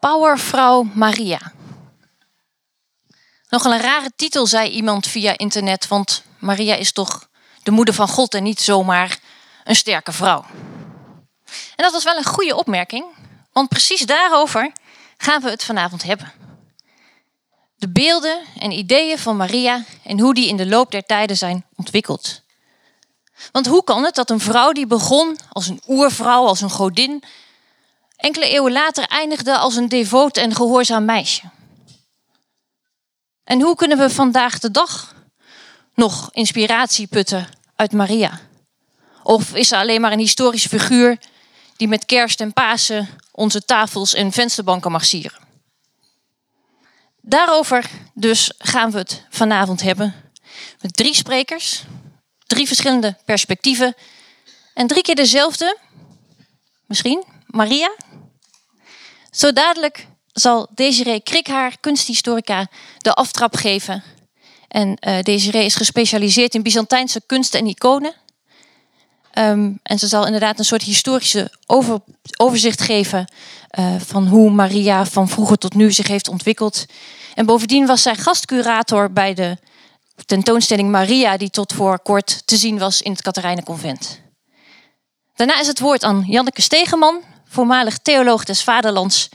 Powervrouw Maria. Nogal een rare titel, zei iemand via internet, want Maria is toch de moeder van God en niet zomaar een sterke vrouw. En dat was wel een goede opmerking, want precies daarover gaan we het vanavond hebben. De beelden en ideeën van Maria en hoe die in de loop der tijden zijn ontwikkeld. Want hoe kan het dat een vrouw die begon als een oervrouw, als een godin, enkele eeuwen later eindigde als een devoot en gehoorzaam meisje? En hoe kunnen we vandaag de dag nog inspiratie putten uit Maria? Of is ze alleen maar een historische figuur die met kerst en Pasen onze tafels en vensterbanken mag sieren? Daarover dus gaan we het vanavond hebben met drie sprekers, drie verschillende perspectieven en drie keer dezelfde, misschien, Maria. Zo dadelijk zal Desiree Krikhaar, kunsthistorica, de aftrap geven. En uh, Desiree is gespecialiseerd in Byzantijnse kunsten en iconen. Um, en ze zal inderdaad een soort historische over, overzicht geven uh, van hoe Maria van vroeger tot nu zich heeft ontwikkeld. En bovendien was zij gastcurator bij de tentoonstelling Maria, die tot voor kort te zien was in het Katerijnenconvent. Daarna is het woord aan Janneke Stegeman, voormalig theoloog des Vaderlands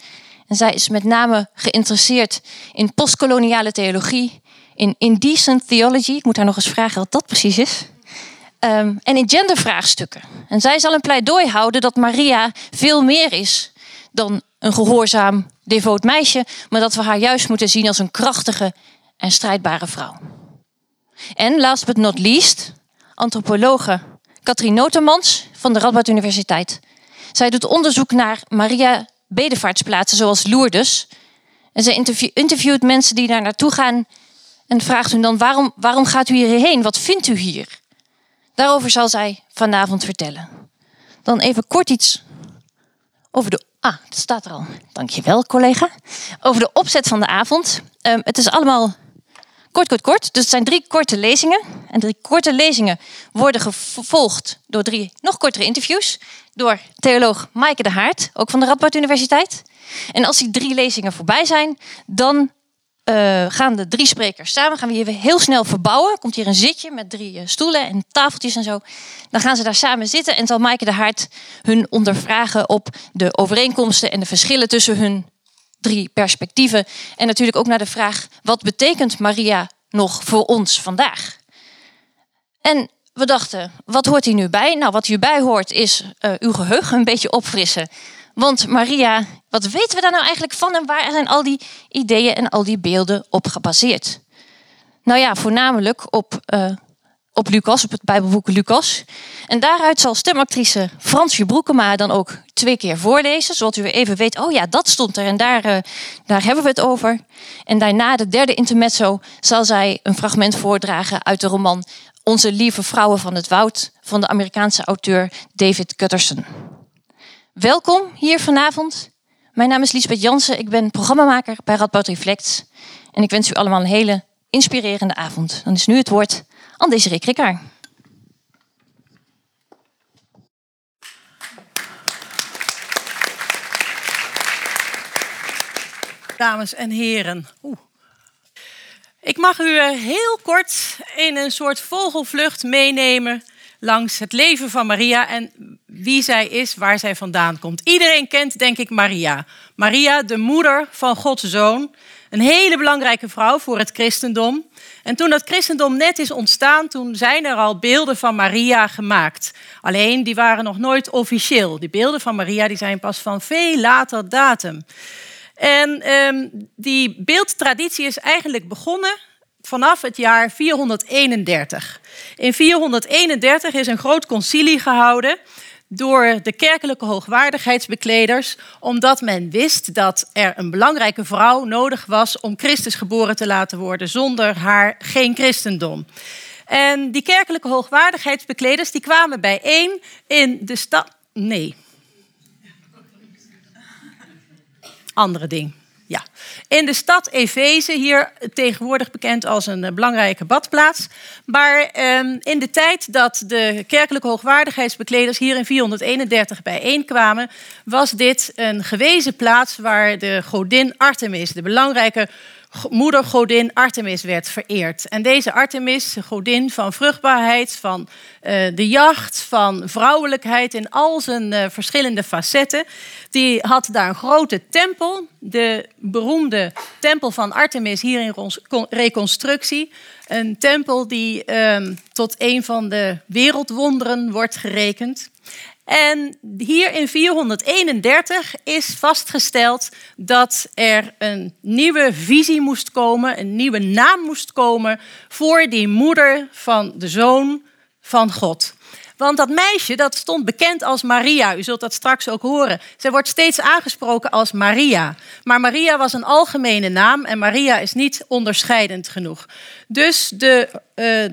en zij is met name geïnteresseerd in postkoloniale theologie, in indecent theology. Ik moet haar nog eens vragen wat dat precies is. Um, en in gendervraagstukken. En zij zal een pleidooi houden dat Maria veel meer is dan een gehoorzaam, devoot meisje, maar dat we haar juist moeten zien als een krachtige en strijdbare vrouw. En last but not least, antropologe Katrien Notermans van de Radboud Universiteit. Zij doet onderzoek naar Maria bedevaartsplaatsen zoals Lourdes. En ze interviewt mensen die daar naartoe gaan en vraagt hun dan waarom, waarom gaat u hierheen? Wat vindt u hier? Daarover zal zij vanavond vertellen. Dan even kort iets over de. Ah, het staat er al. Dankjewel, collega. Over de opzet van de avond. Um, het is allemaal kort, kort, kort. Dus het zijn drie korte lezingen. En drie korte lezingen worden gevolgd door drie nog kortere interviews door theoloog Maaike de Haart, ook van de Radboud Universiteit. En als die drie lezingen voorbij zijn, dan uh, gaan de drie sprekers samen, gaan we hier heel snel verbouwen. Komt hier een zitje met drie uh, stoelen en tafeltjes en zo. Dan gaan ze daar samen zitten en zal Maaike de Haart hun ondervragen op de overeenkomsten en de verschillen tussen hun drie perspectieven. En natuurlijk ook naar de vraag, wat betekent Maria nog voor ons vandaag? En we dachten, wat hoort hier nu bij? Nou, wat hierbij hoort is uh, uw geheugen een beetje opfrissen. Want Maria, wat weten we daar nou eigenlijk van en waar zijn al die ideeën en al die beelden op gebaseerd? Nou ja, voornamelijk op, uh, op Lucas, op het Bijbelboek Lucas. En daaruit zal stemactrice Fransje Broekema dan ook twee keer voorlezen, zodat u weer even weet, oh ja, dat stond er en daar, uh, daar hebben we het over. En daarna, de derde intermezzo, zal zij een fragment voordragen uit de roman onze lieve vrouwen van het woud van de Amerikaanse auteur David Gutterson. Welkom hier vanavond. Mijn naam is Liesbeth Jansen. Ik ben programmamaker bij Radboud Reflect. En ik wens u allemaal een hele inspirerende avond. Dan is nu het woord Desiree Krikker. Dames en heren. Oeh. Ik mag u eh, heel kort in een soort vogelvlucht meenemen langs het leven van Maria en wie zij is, waar zij vandaan komt. Iedereen kent, denk ik, Maria. Maria, de moeder van Gods zoon. Een hele belangrijke vrouw voor het christendom. En toen dat christendom net is ontstaan, toen zijn er al beelden van Maria gemaakt. Alleen die waren nog nooit officieel. Die beelden van Maria die zijn pas van veel later datum. En um, die beeldtraditie is eigenlijk begonnen vanaf het jaar 431. In 431 is een groot concilie gehouden door de kerkelijke hoogwaardigheidsbekleders, omdat men wist dat er een belangrijke vrouw nodig was om Christus geboren te laten worden, zonder haar geen christendom. En die kerkelijke hoogwaardigheidsbekleders die kwamen bijeen in de stad. Nee, andere ding. Ja, in de stad Efeze, hier tegenwoordig bekend als een eh, belangrijke badplaats. Maar ehm, in de tijd dat de kerkelijke hoogwaardigheidsbekleders hier in 431 bijeenkwamen, was dit een gewezen plaats waar de godin Artemis, de belangrijke moedergodin Artemis werd vereerd. En deze Artemis, godin van vruchtbaarheid, van uh, de jacht, van vrouwelijkheid in al zijn uh, verschillende facetten, die had daar een grote tempel, de beroemde tempel van Artemis hier in reconstructie. Een tempel die uh, tot een van de wereldwonderen wordt gerekend. En hier in 431 is vastgesteld dat er een nieuwe visie moest komen, een nieuwe naam moest komen voor die moeder van de zoon van God. Want dat meisje, dat stond bekend als Maria. U zult dat straks ook horen. Zij wordt steeds aangesproken als Maria. Maar Maria was een algemene naam en Maria is niet onderscheidend genoeg. Dus de, uh,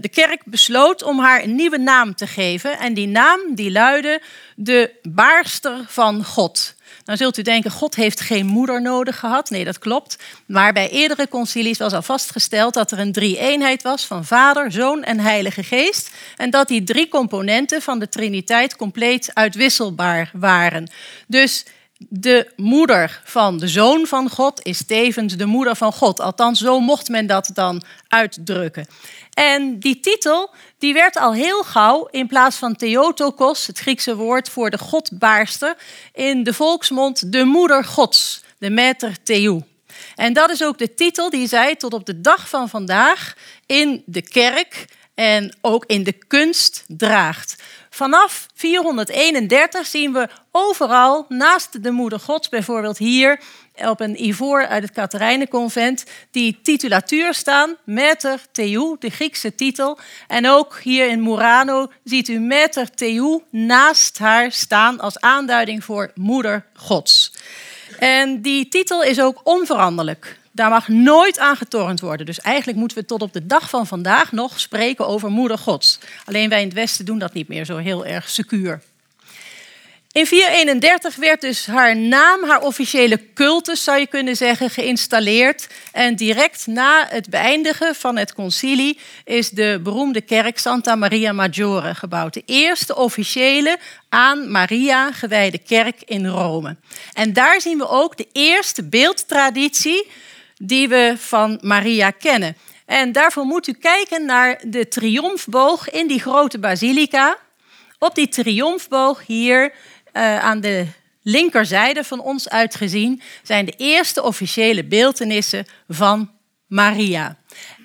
de kerk besloot om haar een nieuwe naam te geven. En die naam die luidde de baarster van God. Dan zult u denken, God heeft geen moeder nodig gehad. Nee, dat klopt. Maar bij eerdere concilies was al vastgesteld dat er een drie-eenheid was van Vader, Zoon en Heilige Geest. En dat die drie componenten van de Triniteit compleet uitwisselbaar waren. Dus de moeder van de zoon van God is tevens de moeder van God. Althans, zo mocht men dat dan uitdrukken. En die titel die werd al heel gauw in plaats van Theotokos, het Griekse woord voor de godbaarster, in de volksmond de moeder gods, de Mater Theou. En dat is ook de titel die zij tot op de dag van vandaag in de kerk en ook in de kunst draagt. Vanaf 431 zien we overal naast de moeder gods, bijvoorbeeld hier op een ivoor uit het Katerijnenconvent, die titulatuur staan, Mater Theou, de Griekse titel. En ook hier in Murano ziet u Mater Theou naast haar staan als aanduiding voor moeder gods. En die titel is ook onveranderlijk. Daar mag nooit aan getornd worden. Dus eigenlijk moeten we tot op de dag van vandaag nog spreken over moeder gods. Alleen wij in het Westen doen dat niet meer zo heel erg secuur. In 431 werd dus haar naam, haar officiële cultus zou je kunnen zeggen, geïnstalleerd. En direct na het beëindigen van het concilie is de beroemde kerk Santa Maria Maggiore gebouwd. De eerste officiële aan Maria gewijde kerk in Rome. En daar zien we ook de eerste beeldtraditie die we van Maria kennen. En daarvoor moet u kijken naar de triomfboog in die grote basilica. Op die triomfboog hier uh, aan de linkerzijde van ons uitgezien zijn de eerste officiële beeldenissen van Maria.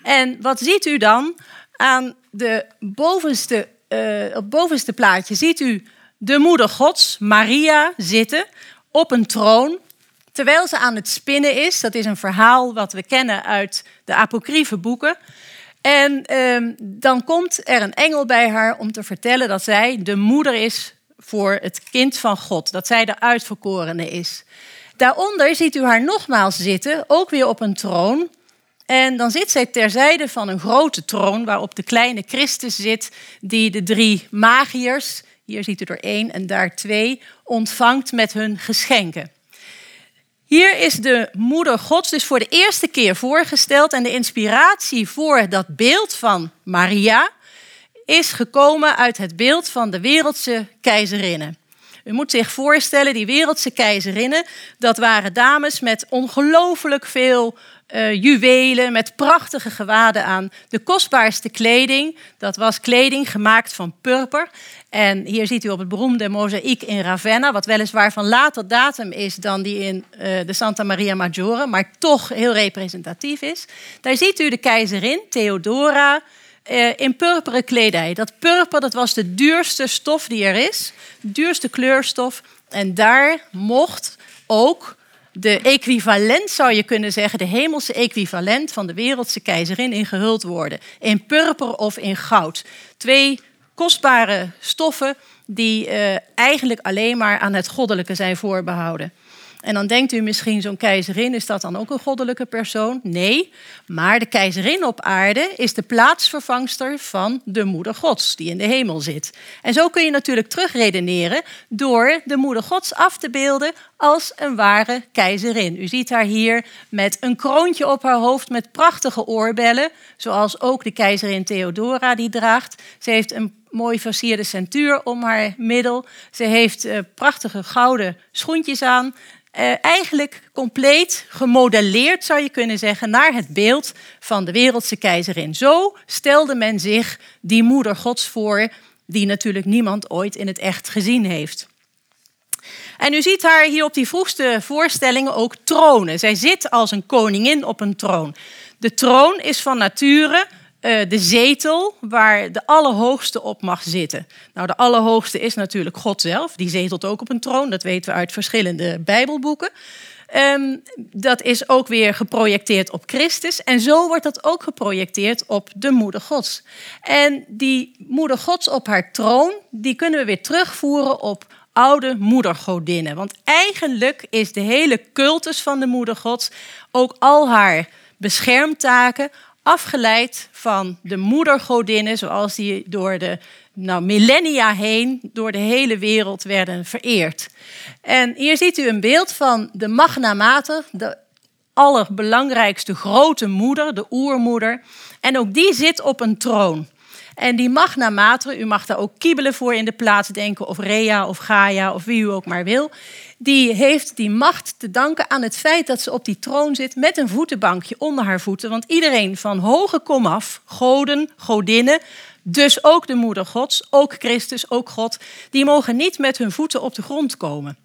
En wat ziet u dan? Aan de bovenste, het bovenste plaatje ziet u de moeder Gods, Maria, zitten op een troon. Terwijl ze aan het spinnen is. Dat is een verhaal wat we kennen uit de apocryfe boeken. En uh, dan komt er een engel bij haar om te vertellen dat zij de moeder is voor het kind van God, dat zij de uitverkorene is. Daaronder ziet u haar nogmaals zitten, ook weer op een troon. En dan zit zij terzijde van een grote troon waarop de kleine Christus zit, die de drie magiërs, hier ziet u er één en daar twee, ontvangt met hun geschenken. Hier is de moeder Gods dus voor de eerste keer voorgesteld en de inspiratie voor dat beeld van Maria is gekomen uit het beeld van de wereldse keizerinnen. U moet zich voorstellen, die wereldse keizerinnen, dat waren dames met ongelooflijk veel uh, juwelen, met prachtige gewaden aan. De kostbaarste kleding, dat was kleding gemaakt van purper. En hier ziet u op het beroemde mozaïek in Ravenna, wat weliswaar van later datum is dan die in uh, de Santa Maria Maggiore, maar toch heel representatief is. Daar ziet u de keizerin, Theodora, eh, in purperen kledij. Dat purper dat was de duurste stof die er is, duurste kleurstof. En daar mocht ook de equivalent, zou je kunnen zeggen, de hemelse equivalent van de wereldse keizerin in gehuld worden. In purper of in goud. Twee kostbare stoffen die uh, eigenlijk alleen maar aan het goddelijke zijn voorbehouden. En dan denkt u misschien, zo'n keizerin, is dat dan ook een goddelijke persoon? Nee, maar de keizerin op aarde is de plaatsvervangster van de moeder gods, die in de hemel zit. En zo kun je natuurlijk terugredeneren door de moeder gods af te beelden als een ware keizerin. U ziet haar hier met een kroontje op haar hoofd met prachtige oorbellen, zoals ook de keizerin Theodora die draagt. Ze heeft een mooi versierde centuur om haar middel. Ze heeft uh, prachtige gouden schoentjes aan. Uh, eigenlijk compleet gemodelleerd, zou je kunnen zeggen, naar het beeld van de wereldse keizerin. Zo stelde men zich die moeder Gods voor, die natuurlijk niemand ooit in het echt gezien heeft. En u ziet haar hier op die vroegste voorstellingen ook tronen. Zij zit als een koningin op een troon. De troon is van nature uh, de zetel waar de Allerhoogste op mag zitten. Nou, de Allerhoogste is natuurlijk God zelf. Die zetelt ook op een troon. Dat weten we uit verschillende Bijbelboeken. Um, dat is ook weer geprojecteerd op Christus. En zo wordt dat ook geprojecteerd op de Moeder Gods. En die Moeder Gods op haar troon, die kunnen we weer terugvoeren op oude moedergodinnen. Want eigenlijk is de hele cultus van de Moeder Gods, ook al haar beschermtaken, afgeleid van de moedergodinnen, zoals die door de nou, millennia heen door de hele wereld werden vereerd. En hier ziet u een beeld van de Magna Mater, de allerbelangrijkste grote moeder, de oermoeder. En ook die zit op een troon. En die Magna Mater, u mag daar ook kiebelen voor in de plaats denken, of Rea of Gaia of wie u ook maar wil die heeft die macht te danken aan het feit dat ze op die troon zit met een voetenbankje onder haar voeten. Want iedereen van hoge kom af, goden, godinnen, dus ook de moeder Gods, ook Christus, ook God, die mogen niet met hun voeten op de grond komen.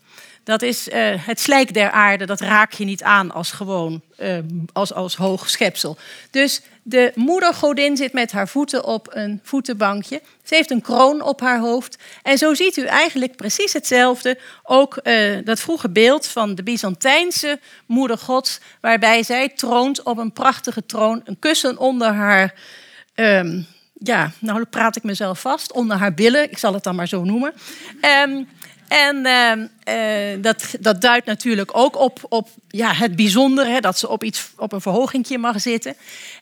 Dat is uh, het slijk der aarde, dat raak je niet aan als gewoon, uh, als, als hoog schepsel. Dus de moedergodin zit met haar voeten op een voetenbankje. Ze heeft een kroon op haar hoofd. En zo ziet u eigenlijk precies hetzelfde. Ook uh, dat vroege beeld van de Byzantijnse moeder gods, waarbij zij troont op een prachtige troon, een kussen onder haar. Um, ja, nou praat ik mezelf vast, onder haar billen, ik zal het dan maar zo noemen. Um, en uh, uh, dat, dat duidt natuurlijk ook op, op ja, het bijzondere, dat ze op, iets, op een verhogingje mag zitten.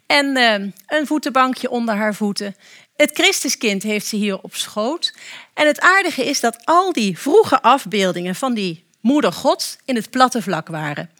En uh, een voetenbankje onder haar voeten. Het Christuskind heeft ze hier op schoot. En het aardige is dat al die vroege afbeeldingen van die moeder Gods in het platte vlak waren.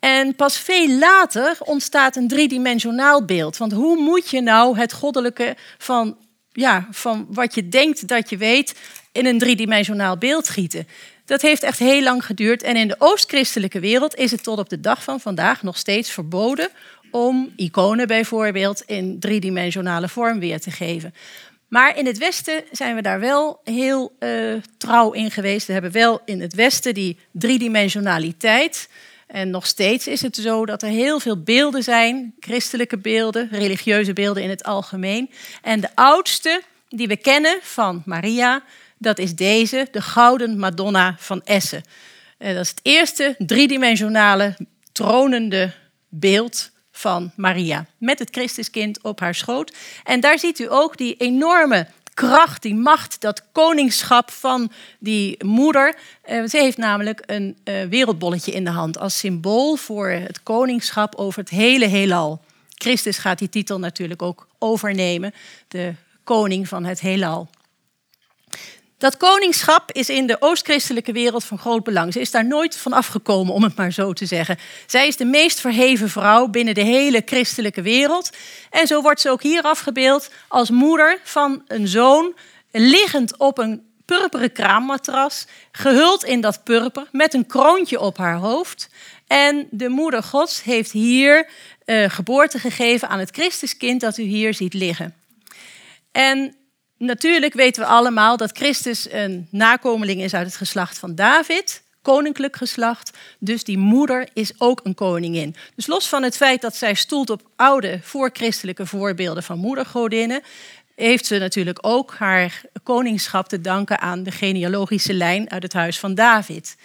En pas veel later ontstaat een driedimensionaal beeld. Want hoe moet je nou het goddelijke van, ja, van wat je denkt dat je weet in een driedimensionaal beeld gieten. Dat heeft echt heel lang geduurd. En in de oost-christelijke wereld is het tot op de dag van vandaag nog steeds verboden om iconen bijvoorbeeld in driedimensionale vorm weer te geven. Maar in het Westen zijn we daar wel heel uh, trouw in geweest. We hebben wel in het Westen die driedimensionaliteit. En nog steeds is het zo dat er heel veel beelden zijn, christelijke beelden, religieuze beelden in het algemeen. En de oudste die we kennen van Maria, dat is deze, de Gouden Madonna van Essen. Eh, dat is het eerste driedimensionale tronende beeld van Maria. Met het Christuskind op haar schoot. En daar ziet u ook die enorme kracht, die macht, dat koningschap van die moeder. Eh, ze heeft namelijk een eh, wereldbolletje in de hand als symbool voor het koningschap over het hele heelal. Christus gaat die titel natuurlijk ook overnemen, de koning van het heelal. Dat koningschap is in de oost-christelijke wereld van groot belang. Ze is daar nooit van afgekomen, om het maar zo te zeggen. Zij is de meest verheven vrouw binnen de hele christelijke wereld. En zo wordt ze ook hier afgebeeld als moeder van een zoon, liggend op een purperen kraammatras, gehuld in dat purper, met een kroontje op haar hoofd. En de moeder Gods heeft hier uh, geboorte gegeven aan het Christuskind dat u hier ziet liggen. En Natuurlijk weten we allemaal dat Christus een nakomeling is uit het geslacht van David, koninklijk geslacht. Dus die moeder is ook een koningin. Dus los van het feit dat zij stoelt op oude voorchristelijke voorbeelden van moedergodinnen, heeft ze natuurlijk ook haar koningschap te danken aan de genealogische lijn uit het huis van David.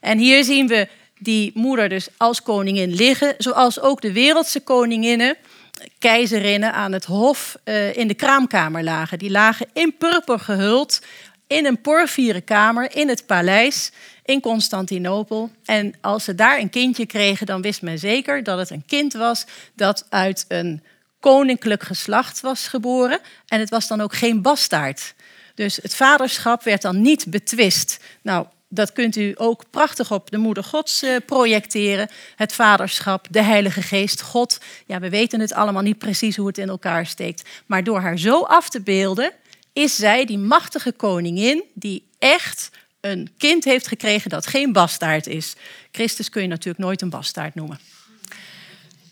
En hier zien we die moeder dus als koningin liggen, zoals ook de wereldse koninginnen keizerinnen aan het hof uh, in de kraamkamer lagen. Die lagen in purper gehuld in een porfieren kamer in het paleis. in Constantinopel. En als ze daar een kindje kregen, dan wist men zeker dat het een kind was dat uit een koninklijk geslacht was geboren. En het was dan ook geen bastaard. Dus het vaderschap werd dan niet betwist. Nou, dat kunt u ook prachtig op de Moeder Gods uh, projecteren. Het vaderschap, de Heilige Geest, God. Ja, we weten het allemaal niet precies hoe het in elkaar steekt. Maar door haar zo af te beelden, is zij die machtige koningin die echt een kind heeft gekregen dat geen bastaard is. Christus kun je natuurlijk nooit een bastaard noemen.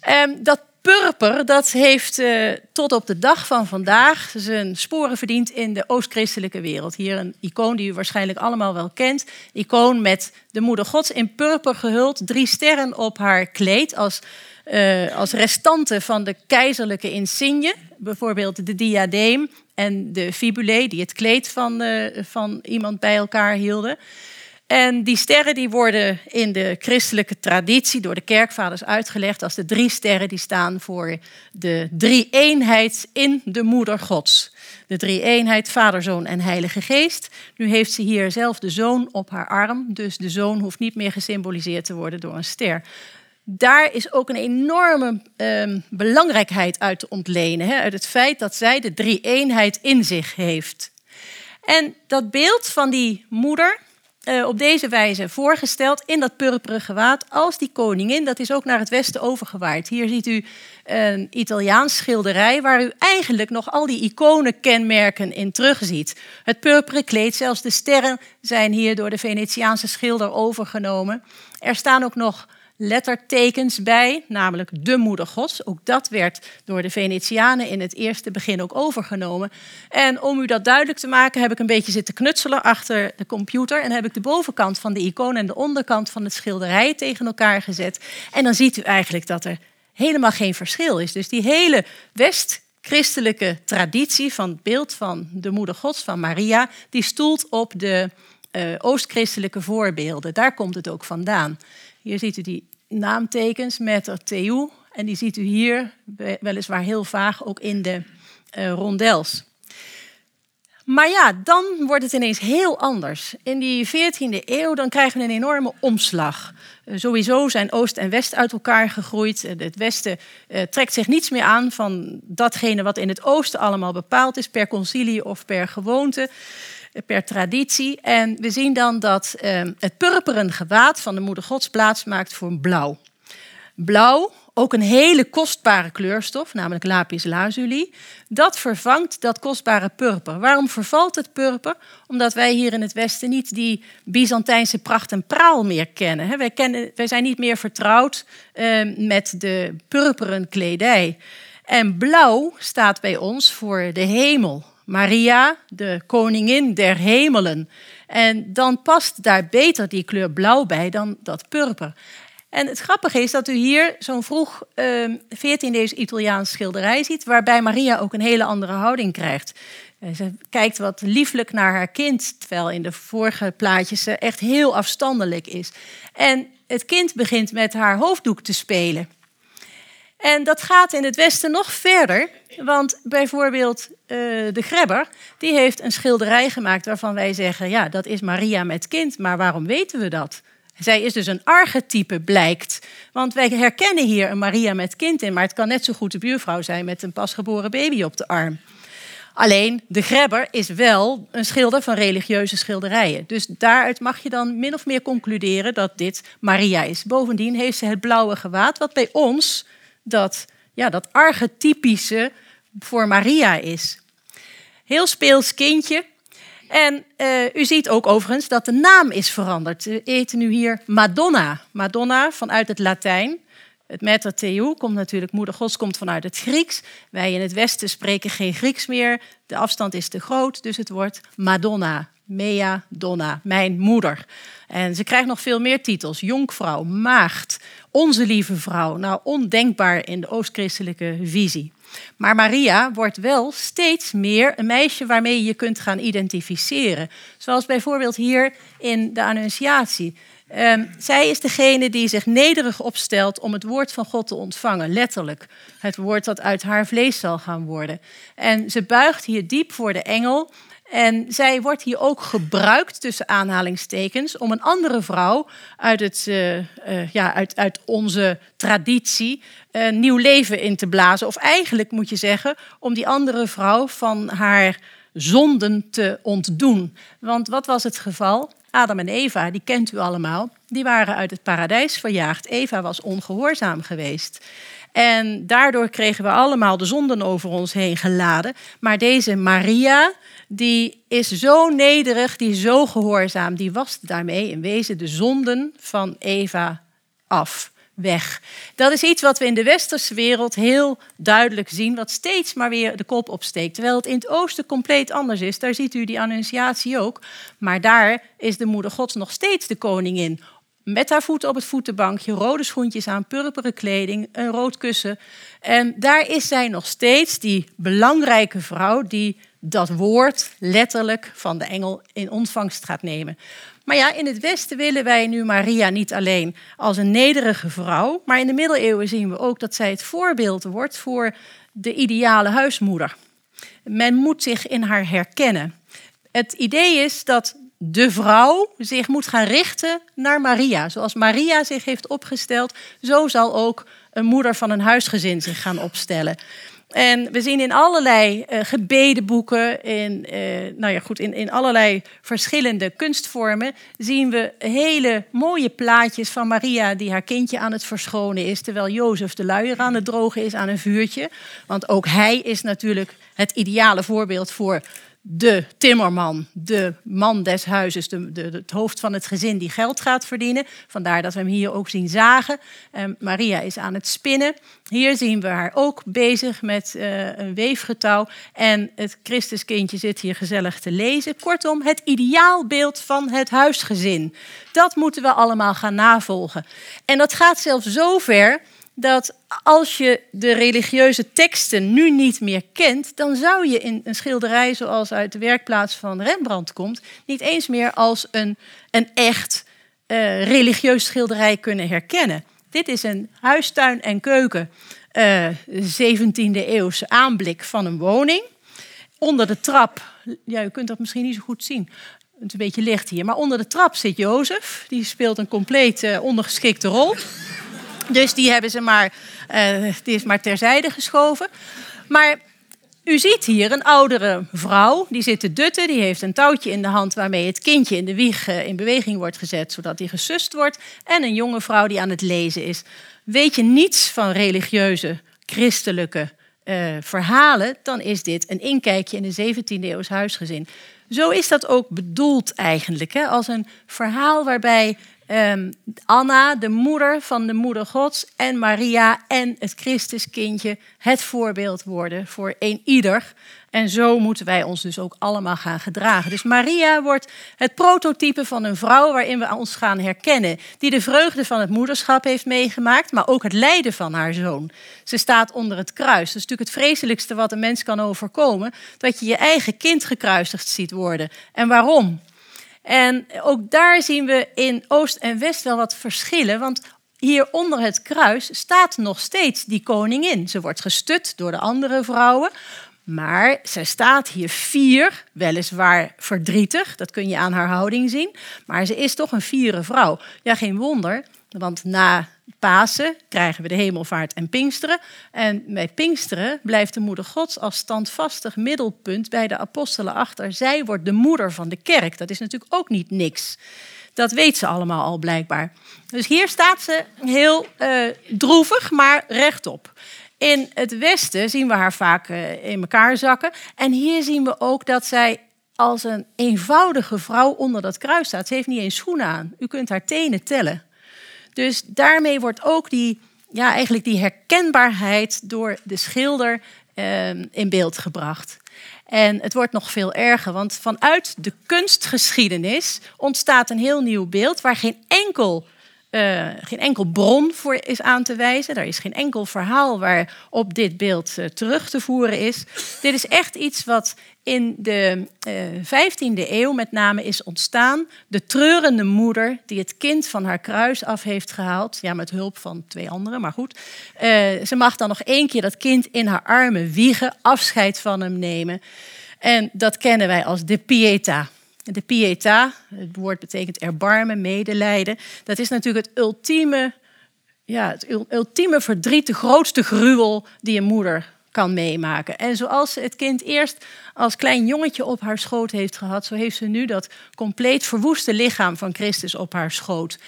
Um, dat purper dat heeft uh, tot op de dag van vandaag zijn sporen verdiend in de oost-christelijke wereld. Hier een icoon die u waarschijnlijk allemaal wel kent. Icoon met de moeder gods in purper gehuld. Drie sterren op haar kleed als, uh, als restanten van de keizerlijke insigne. Bijvoorbeeld de diadeem en de fibulae die het kleed van, uh, van iemand bij elkaar hielden. En die sterren die worden in de christelijke traditie door de kerkvaders uitgelegd als de drie sterren die staan voor de drie-eenheid in de moeder gods. De drie-eenheid, vader, zoon en heilige geest. Nu heeft ze hier zelf de zoon op haar arm, dus de zoon hoeft niet meer gesymboliseerd te worden door een ster. Daar is ook een enorme eh, belangrijkheid uit te ontlenen, hè, uit het feit dat zij de drie-eenheid in zich heeft. En dat beeld van die moeder, uh, op deze wijze voorgesteld in dat purperen gewaad als die koningin. Dat is ook naar het westen overgewaaid. Hier ziet u een Italiaans schilderij waar u eigenlijk nog al die iconenkenmerken in terugziet. Het purperen kleed, zelfs de sterren zijn hier door de Venetiaanse schilder overgenomen. Er staan ook nog lettertekens bij, namelijk de moeder gods. Ook dat werd door de Venetianen in het eerste begin ook overgenomen. En om u dat duidelijk te maken heb ik een beetje zitten knutselen achter de computer en heb ik de bovenkant van de icoon en de onderkant van het schilderij tegen elkaar gezet. En dan ziet u eigenlijk dat er helemaal geen verschil is. Dus die hele west-christelijke traditie van het beeld van de moeder gods, van Maria, die stoelt op de uh, oost-christelijke voorbeelden. Daar komt het ook vandaan. Hier ziet u die naamtekens met er TU. En die ziet u hier weliswaar heel vaag ook in de uh, rondels. Maar ja, dan wordt het ineens heel anders. In die 14e eeuw dan krijgen we een enorme omslag. Uh, sowieso zijn Oost en West uit elkaar gegroeid. Het Westen trekt zich niets meer aan van datgene wat in het Oosten allemaal bepaald is, per concilie of per gewoonte per traditie. En we zien dan dat uh, het purperen gewaad van de moeder gods plaatsmaakt voor blauw. Blauw, ook een hele kostbare kleurstof, namelijk lapis lazuli. Dat vervangt dat kostbare purper. Waarom vervalt het purper? Omdat wij hier in het Westen niet die Byzantijnse pracht en praal meer kennen. Wij, kennen, wij zijn niet meer vertrouwd uh, met de purperen kledij. En blauw staat bij ons voor de hemel, Maria, de koningin der hemelen. En dan past daar beter die kleur blauw bij dan dat purper. En het grappige is dat u hier zo'n vroeg uh, 14e Italiaans schilderij ziet, waarbij Maria ook een hele andere houding krijgt. Eh, ze kijkt wat lieflijk naar haar kind, terwijl in de vorige plaatjes ze echt heel afstandelijk is. En het kind begint met haar hoofddoek te spelen. En dat gaat in het Westen nog verder. Want bijvoorbeeld uh, de Grebber, die heeft een schilderij gemaakt waarvan wij zeggen, ja, dat is Maria met kind. Maar waarom weten we dat? Zij is dus een archetype, blijkt. Want wij herkennen hier een Maria met kind in, maar het kan net zo goed de buurvrouw zijn met een pasgeboren baby op de arm. Alleen de Grebber is wel een schilder van religieuze schilderijen. Dus daaruit mag je dan min of meer concluderen dat dit Maria is. Bovendien heeft ze het blauwe gewaad, wat bij ons dat, ja, dat archetypische voor Maria is. Heel speels kindje. En uh, u ziet ook overigens dat de naam is veranderd. We eten nu hier Madonna. Madonna vanuit het Latijn. Het Mater Theou komt natuurlijk, moeder gods komt vanuit het Grieks. Wij in het Westen spreken geen Grieks meer. De afstand is te groot, dus het wordt Madonna. Mea Donna, mijn moeder. En ze krijgt nog veel meer titels. Jonkvrouw, maagd, onze lieve vrouw. Nou, ondenkbaar in de oost-christelijke visie. Maar Maria wordt wel steeds meer een meisje waarmee je je kunt gaan identificeren. Zoals bijvoorbeeld hier in de Annunciatie. Um, zij is degene die zich nederig opstelt om het woord van God te ontvangen, letterlijk. Het woord dat uit haar vlees zal gaan worden. En ze buigt hier diep voor de engel En zij wordt hier ook gebruikt, tussen aanhalingstekens, om een andere vrouw uit, het, uh, uh, ja, uit, uit onze traditie uh, nieuw leven in te blazen. Of eigenlijk moet je zeggen, om die andere vrouw van haar zonden te ontdoen. Want wat was het geval? Adam en Eva, die kent u allemaal, die waren uit het paradijs verjaagd. Eva was ongehoorzaam geweest. En daardoor kregen we allemaal de zonden over ons heen geladen. Maar deze Maria, die is zo nederig, die is zo gehoorzaam, die wast daarmee in wezen de zonden van Eva af weg. Dat is iets wat we in de westerse wereld heel duidelijk zien, wat steeds maar weer de kop opsteekt. Terwijl het in het oosten compleet anders is. Daar ziet u die annunciatie ook. Maar daar is de moeder Gods nog steeds de koningin. Met haar voeten op het voetenbankje, rode schoentjes aan, purperen kleding, een rood kussen. En daar is zij nog steeds die belangrijke vrouw die dat woord letterlijk van de engel in ontvangst gaat nemen. Maar ja, in het Westen willen wij nu Maria niet alleen als een nederige vrouw, maar in de middeleeuwen zien we ook dat zij het voorbeeld wordt voor de ideale huismoeder. Men moet zich in haar herkennen. Het idee is dat de vrouw zich moet gaan richten naar Maria. Zoals Maria zich heeft opgesteld, zo zal ook een moeder van een huisgezin zich gaan opstellen. En we zien in allerlei uh, gebedenboeken, in, uh, nou ja, goed, in, in allerlei verschillende kunstvormen, zien we hele mooie plaatjes van Maria die haar kindje aan het verschonen is, terwijl Jozef de luier aan het drogen is aan een vuurtje. Want ook hij is natuurlijk het ideale voorbeeld voor de timmerman, de man des huizes, de, het hoofd van het gezin die geld gaat verdienen. Vandaar dat we hem hier ook zien zagen. En Maria is aan het spinnen. Hier zien we haar ook bezig met uh, een weefgetouw. En het Christuskindje zit hier gezellig te lezen. Kortom, het ideaalbeeld van het huisgezin. Dat moeten we allemaal gaan navolgen. En dat gaat zelfs zo ver dat als je de religieuze teksten nu niet meer kent, dan zou je in een schilderij zoals uit de werkplaats van Rembrandt komt, niet eens meer als een, een echt uh, religieus schilderij kunnen herkennen. Dit is een huistuin en keuken uh, 17e eeuwse aanblik van een woning. Onder de trap, ja, u kunt dat misschien niet zo goed zien. Het is een beetje licht hier, maar onder de trap zit Jozef. Die speelt een compleet uh, ondergeschikte rol. Dus die hebben ze maar, uh, die is maar terzijde geschoven. Maar u ziet hier een oudere vrouw, die zit te dutten, die heeft een touwtje in de hand waarmee het kindje in de wieg uh, in beweging wordt gezet, zodat hij gesust wordt. En een jonge vrouw die aan het lezen is. Weet je niets van religieuze, christelijke uh, verhalen, dan is dit een inkijkje in een 17e eeuws huisgezin. Zo is dat ook bedoeld eigenlijk, hè? als een verhaal waarbij um, Anna, de moeder van de moeder Gods, en Maria en het Christuskindje het voorbeeld worden voor een ieder. En zo moeten wij ons dus ook allemaal gaan gedragen. Dus Maria wordt het prototype van een vrouw waarin we ons gaan herkennen. Die de vreugde van het moederschap heeft meegemaakt, maar ook het lijden van haar zoon. Ze staat onder het kruis. Dat is natuurlijk het vreselijkste wat een mens kan overkomen. Dat je je eigen kind gekruisigd ziet worden. En waarom? En ook daar zien we in Oost en West wel wat verschillen. Want hier onder het kruis staat nog steeds die koningin. Ze wordt gestut door de andere vrouwen. Maar zij staat hier vier, weliswaar verdrietig, dat kun je aan haar houding zien. Maar ze is toch een vierde vrouw. Ja, geen wonder, want na Pasen krijgen we de hemelvaart en Pinksteren. En bij Pinksteren blijft de moeder Gods als standvastig middelpunt bij de apostelen achter. Zij wordt de moeder van de kerk. Dat is natuurlijk ook niet niks. Dat weet ze allemaal al blijkbaar. Dus hier staat ze heel uh, droevig, maar rechtop. In het Westen zien we haar vaak uh, in elkaar zakken. En hier zien we ook dat zij als een eenvoudige vrouw onder dat kruis staat. Ze heeft niet eens schoenen aan. U kunt haar tenen tellen. Dus daarmee wordt ook die, ja, eigenlijk die herkenbaarheid door de schilder eh, in beeld gebracht. En het wordt nog veel erger, want vanuit de kunstgeschiedenis ontstaat een heel nieuw beeld waar geen enkel uh, geen enkel bron voor is aan te wijzen. Er is geen enkel verhaal waarop dit beeld uh, terug te voeren is. Dit is echt iets wat in de uh, eh, 15e eeuw met name is ontstaan. De treurende moeder die het kind van haar kruis af heeft gehaald. Ja, met hulp van twee anderen, maar goed. ze mag dan nog één keer dat kind in haar armen wiegen, afscheid van hem nemen. En dat kennen wij als de Pietà. De Pietà, het woord betekent erbarmen, medelijden. Dat is natuurlijk het ultieme, ja, het ultieme verdriet, de grootste gruwel die een moeder kan meemaken. En zoals het kind eerst als klein jongetje op haar schoot heeft gehad, zo heeft ze nu dat compleet verwoeste lichaam van Christus op haar schoot.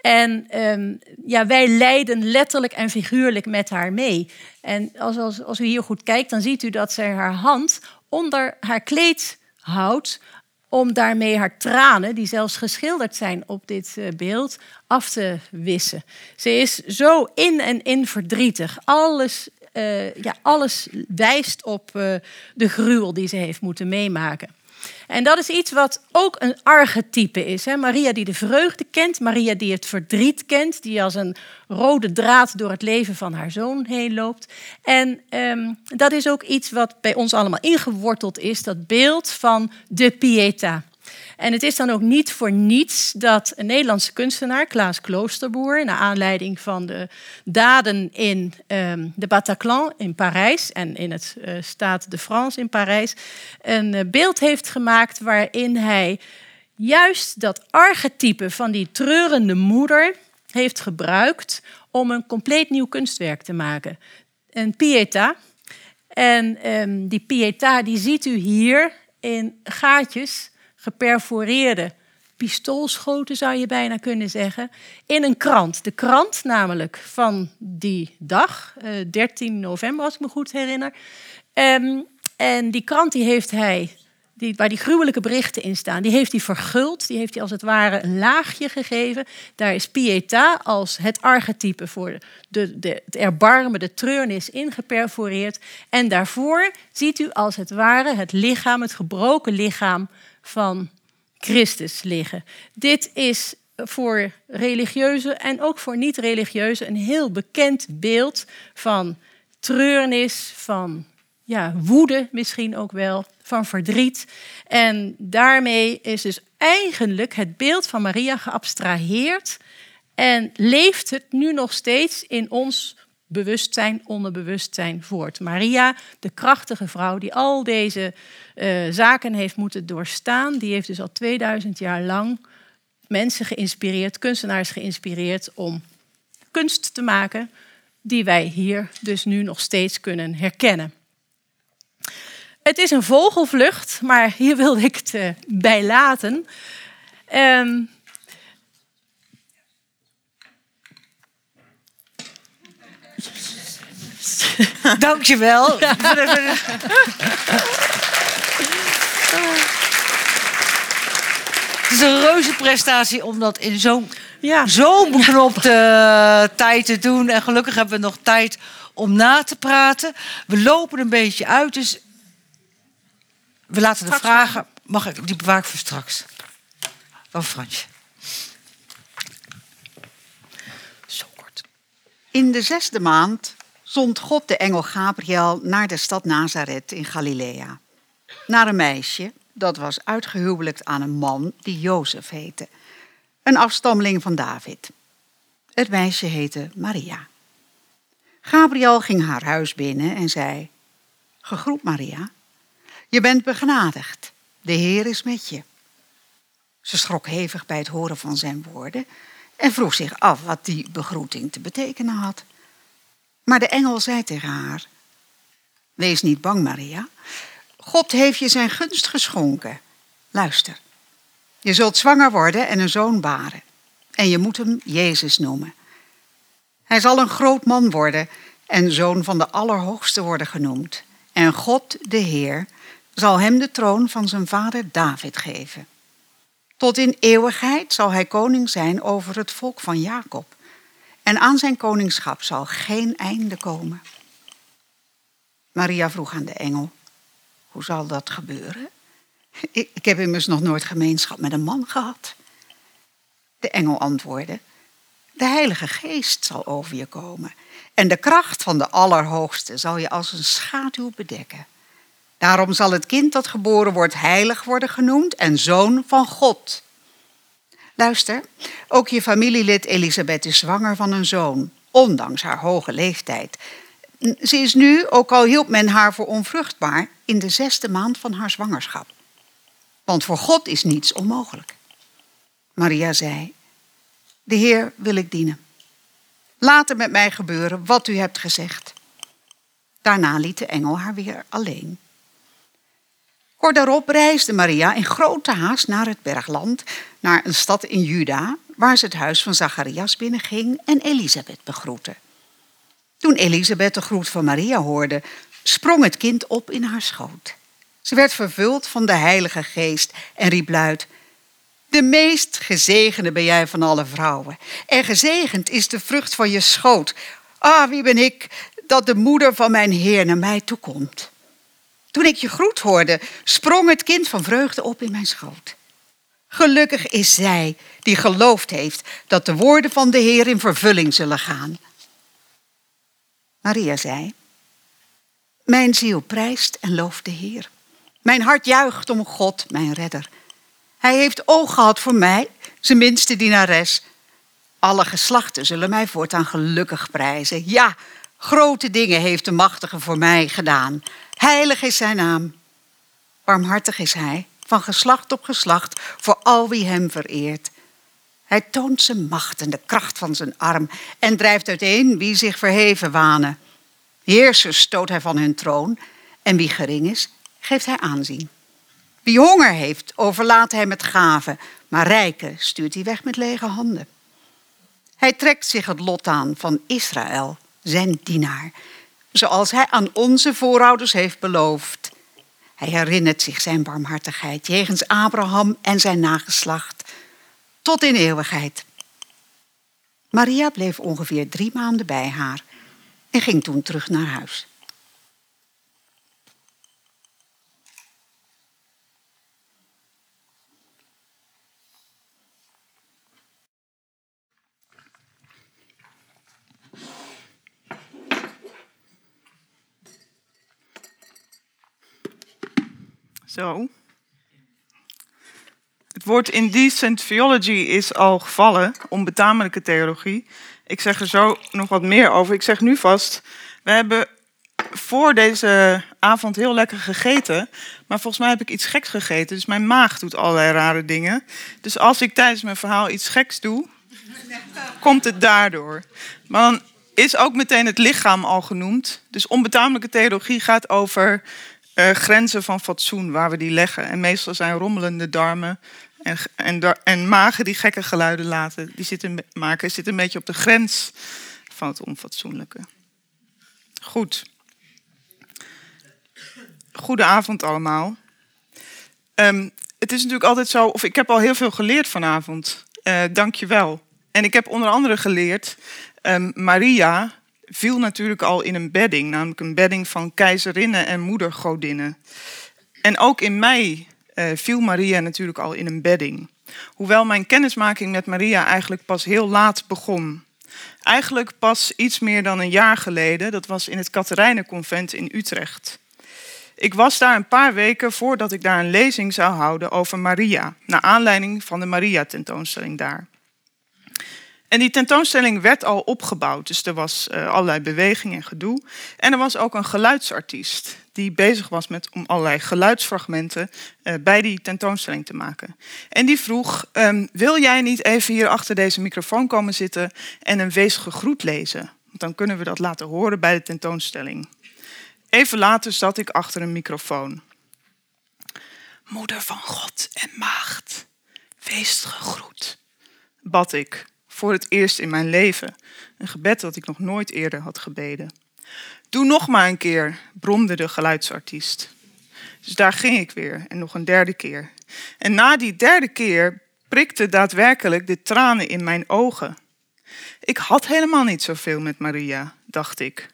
En ehm, ja, wij lijden letterlijk en figuurlijk met haar mee. En als, als, als u hier goed kijkt, dan ziet u dat zij haar hand onder haar kleed houdt om daarmee haar tranen, die zelfs geschilderd zijn op dit eh, beeld, af te wissen. Ze is zo in en in verdrietig. Alles, uh, ja, alles wijst op uh, de gruwel die ze heeft moeten meemaken. En dat is iets wat ook een archetype is. Hè? Maria die de vreugde kent, Maria die het verdriet kent, die als een rode draad door het leven van haar zoon heen loopt. En um, dat is ook iets wat bij ons allemaal ingeworteld is, dat beeld van de Pieta. En het is dan ook niet voor niets dat een Nederlandse kunstenaar, Klaas Kloosterboer, naar aanleiding van de daden in um, de Bataclan in Parijs en in het uh, Stade de France in Parijs, een uh, beeld heeft gemaakt waarin hij juist dat archetype van die treurende moeder heeft gebruikt om een compleet nieuw kunstwerk te maken. Een Pieta. En um, die Pieta die ziet u hier in gaatjes geperforeerde pistoolschoten, zou je bijna kunnen zeggen, in een krant. De krant namelijk van die dag, 13 eh, november als ik me goed herinner. Um, en die krant die heeft hij, die, waar die gruwelijke berichten in staan, die heeft hij verguld. Die heeft hij als het ware een laagje gegeven. Daar is Pietà als het archetype voor de, de, het erbarmen, de treurnis ingeperforeerd. En daarvoor ziet u als het ware het lichaam, het gebroken lichaam van Christus liggen. Dit is voor religieuze en ook voor niet-religieuze een heel bekend beeld van treurnis, van ja, woede misschien ook wel, van verdriet. En daarmee is dus eigenlijk het beeld van Maria geabstraheerd en leeft het nu nog steeds in ons bewustzijn, onderbewustzijn voort. Maria, de krachtige vrouw die al deze uh, zaken heeft moeten doorstaan, die heeft dus al 2000 jaar lang mensen geïnspireerd, kunstenaars geïnspireerd om kunst te maken die wij hier dus nu nog steeds kunnen herkennen. Het is een vogelvlucht, maar hier wilde ik het uh, bij laten. Um, Dankjewel. Ja. Het is een reuze prestatie om dat in zo'n ja. zo beknopte tijd te doen. En gelukkig hebben we nog tijd om na te praten. We lopen een beetje uit, dus we laten de vragen... Mag ik, die bewaar ik voor straks. Oh, Fransje. Zo kort. In de zesde maand zond God de engel Gabriel naar de stad Nazareth in Galilea. Naar een meisje dat was uitgehuwelijkt aan een man die Jozef heette, een afstammeling van David. Het meisje heette Maria. Gabriel ging haar huis binnen en zei: Gegroet Maria, je bent begenadigd, de Heer is met je. Ze schrok hevig bij het horen van zijn woorden en vroeg zich af wat die begroeting te betekenen had. Maar de engel zei tegen haar: Wees niet bang, Maria. God heeft je zijn gunst geschonken. Luister. Je zult zwanger worden en een zoon baren. En je moet hem Jezus noemen. Hij zal een groot man worden en zoon van de Allerhoogste worden genoemd. En God, de Heer, zal hem de troon van zijn vader David geven. Tot in eeuwigheid zal hij koning zijn over het volk van Jacob. En aan zijn koningschap zal geen einde komen. Maria vroeg aan de engel: Hoe zal dat gebeuren? Ik, heb immers nog nooit gemeenschap met een man gehad. De engel antwoordde: De Heilige Geest zal over je komen. En de kracht van de Allerhoogste zal je als een schaduw bedekken. Daarom zal het kind dat geboren wordt heilig worden genoemd en zoon van God. Luister, ook je familielid Elisabeth is zwanger van een zoon, ondanks haar hoge leeftijd. Ze is nu, ook al hield men haar voor onvruchtbaar, in de zesde maand van haar zwangerschap. Want voor God is niets onmogelijk. Maria zei, de Heer wil ik dienen. Laat er met mij gebeuren wat u hebt gezegd. Daarna liet de engel haar weer alleen. Kort daarop reisde Maria in grote haast naar het bergland, naar een stad in Juda, waar ze het huis van Zacharias binnenging en Elisabeth begroette. Toen Elisabeth de groet van Maria hoorde, sprong het kind op in haar schoot. Ze werd vervuld van de Heilige Geest en riep luid: De meest gezegende ben jij van alle vrouwen, en gezegend is de vrucht van je schoot. Ah, wie ben ik dat de moeder van mijn Heer naar mij toekomt? Toen ik je groet hoorde, sprong het kind van vreugde op in mijn schoot. Gelukkig is zij die geloofd heeft dat de woorden van de Heer in vervulling zullen gaan. Maria zei: Mijn ziel prijst en looft de Heer. Mijn hart juicht om God, mijn redder. Hij heeft oog gehad voor mij, zijn minste dienares. Alle geslachten zullen mij voortaan gelukkig prijzen. Ja, grote dingen heeft de Machtige voor mij gedaan. Heilig is zijn naam. Barmhartig is hij, van geslacht op geslacht, voor al wie hem vereert. Hij toont zijn macht en de kracht van zijn arm en drijft uiteen wie zich verheven wanen. Heersers stoot hij van hun troon en wie gering is, geeft hij aanzien. Wie honger heeft, overlaat hij met gaven, maar rijken stuurt hij weg met lege handen. Hij trekt zich het lot aan van Israël, zijn dienaar, zoals hij aan onze voorouders heeft beloofd. Hij herinnert zich zijn barmhartigheid jegens Abraham en zijn nageslacht, tot in eeuwigheid. Maria bleef ongeveer drie maanden bij haar en ging toen terug naar huis. Zo. Het woord indecent theology is al gevallen, onbetamelijke theologie. Ik zeg er zo nog wat meer over. Ik zeg nu vast, we hebben voor deze avond heel lekker gegeten. Maar volgens mij heb ik iets geks gegeten. Dus mijn maag doet allerlei rare dingen. Dus als ik tijdens mijn verhaal iets geks doe, komt het daardoor. Maar dan is ook meteen het lichaam al genoemd. Dus onbetamelijke theologie gaat over uh, grenzen van fatsoen, waar we die leggen. En meestal zijn rommelende darmen en, en, en magen die gekke geluiden laten, die zitten, maken, zitten een beetje op de grens van het onfatsoenlijke. Goed. Goedenavond allemaal. Um, het is natuurlijk altijd zo, of ik heb al heel veel geleerd vanavond. Uh, Dank je wel. En ik heb onder andere geleerd, um, Maria viel natuurlijk al in een bedding, namelijk een bedding van keizerinnen en moedergodinnen. En ook in mij uh, viel Maria natuurlijk al in een bedding. Hoewel mijn kennismaking met Maria eigenlijk pas heel laat begon. Eigenlijk pas iets meer dan een jaar geleden, dat was in het Katerijnenconvent in Utrecht. Ik was daar een paar weken voordat ik daar een lezing zou houden over Maria, naar aanleiding van de Maria-tentoonstelling daar. En die tentoonstelling werd al opgebouwd, dus er was uh, allerlei beweging en gedoe. En er was ook een geluidsartiest die bezig was met om allerlei geluidsfragmenten uh, bij die tentoonstelling te maken. En die vroeg, um, wil jij niet even hier achter deze microfoon komen zitten en een weesige groet lezen? Want dan kunnen we dat laten horen bij de tentoonstelling. Even later zat ik achter een microfoon. Moeder van God en maagd, wees gegroet, bad ik voor het eerst in mijn leven. Een gebed dat ik nog nooit eerder had gebeden. Doe nog maar een keer, bromde de geluidsartiest. Dus daar ging ik weer en nog een derde keer. En na die derde keer prikte daadwerkelijk de tranen in mijn ogen. Ik had helemaal niet zoveel met Maria, dacht ik.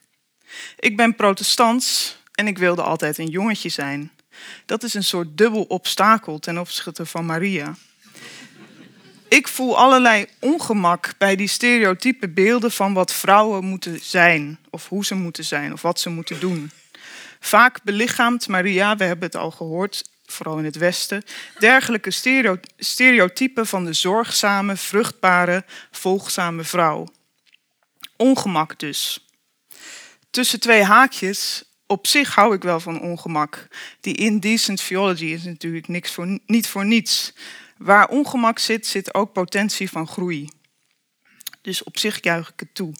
Ik ben protestants en ik wilde altijd een jongetje zijn. Dat is een soort dubbel obstakel ten opzichte van Maria ik voel allerlei ongemak bij die stereotype beelden van wat vrouwen moeten zijn, of hoe ze moeten zijn, of wat ze moeten doen. Vaak belichaamt Maria, we hebben het al gehoord, vooral in het Westen, dergelijke stereotypen van de zorgzame, vruchtbare, volgzame vrouw. Ongemak dus. Tussen twee haakjes, op zich hou ik wel van ongemak. Die indecent theology is natuurlijk niks voor, niet voor niets. Waar ongemak zit, zit ook potentie van groei. Dus op zich juich ik het toe.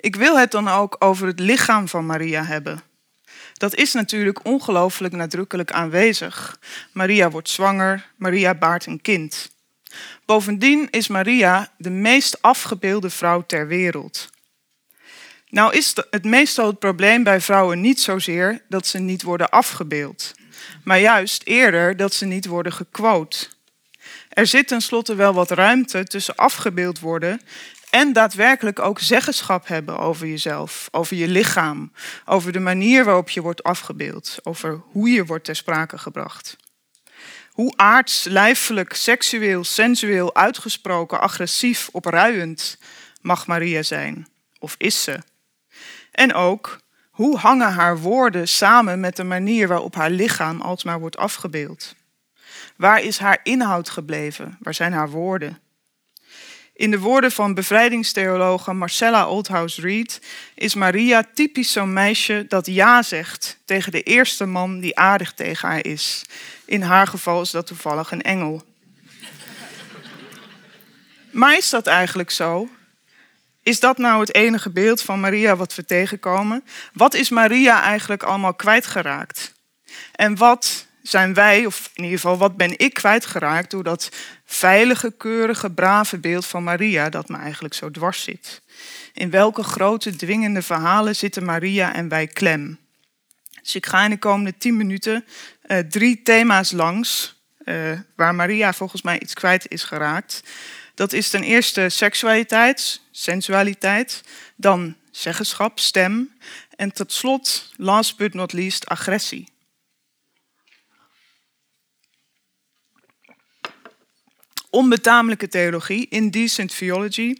Ik wil het dan ook over het lichaam van Maria hebben. Dat is natuurlijk ongelooflijk nadrukkelijk aanwezig. Maria wordt zwanger, Maria baart een kind. Bovendien is Maria de meest afgebeelde vrouw ter wereld. Nou is het meestal het probleem bij vrouwen niet zozeer dat ze niet worden afgebeeld, maar juist eerder dat ze niet worden gequote. Er zit tenslotte wel wat ruimte tussen afgebeeld worden en daadwerkelijk ook zeggenschap hebben over jezelf, over je lichaam, over de manier waarop je wordt afgebeeld, over hoe je wordt ter sprake gebracht. Hoe aards, lijfelijk, seksueel, sensueel, uitgesproken, agressief, opruiend mag Maria zijn? Of is ze? En ook, hoe hangen haar woorden samen met de manier waarop haar lichaam alsmaar wordt afgebeeld? Waar is haar inhoud gebleven? Waar zijn haar woorden? In de woorden van bevrijdingstheologe Marcella Oldhouse Reed is Maria typisch zo'n meisje dat ja zegt tegen de eerste man die aardig tegen haar is. In haar geval is dat toevallig een engel. Maar is dat eigenlijk zo? Is dat nou het enige beeld van Maria wat we tegenkomen? Wat is Maria eigenlijk allemaal kwijtgeraakt? En wat zijn wij, of in ieder geval wat ben ik kwijtgeraakt door dat veilige, keurige, brave beeld van Maria dat me eigenlijk zo dwars zit? In welke grote, dwingende verhalen zitten Maria en wij klem? Dus ik ga in de komende tien minuten uh, drie thema's langs uh, waar Maria volgens mij iets kwijt is geraakt. Dat is ten eerste seksualiteit, sensualiteit, dan zeggenschap, stem en tot slot, last but not least, agressie. Onbetamelijke theologie, indecent theology,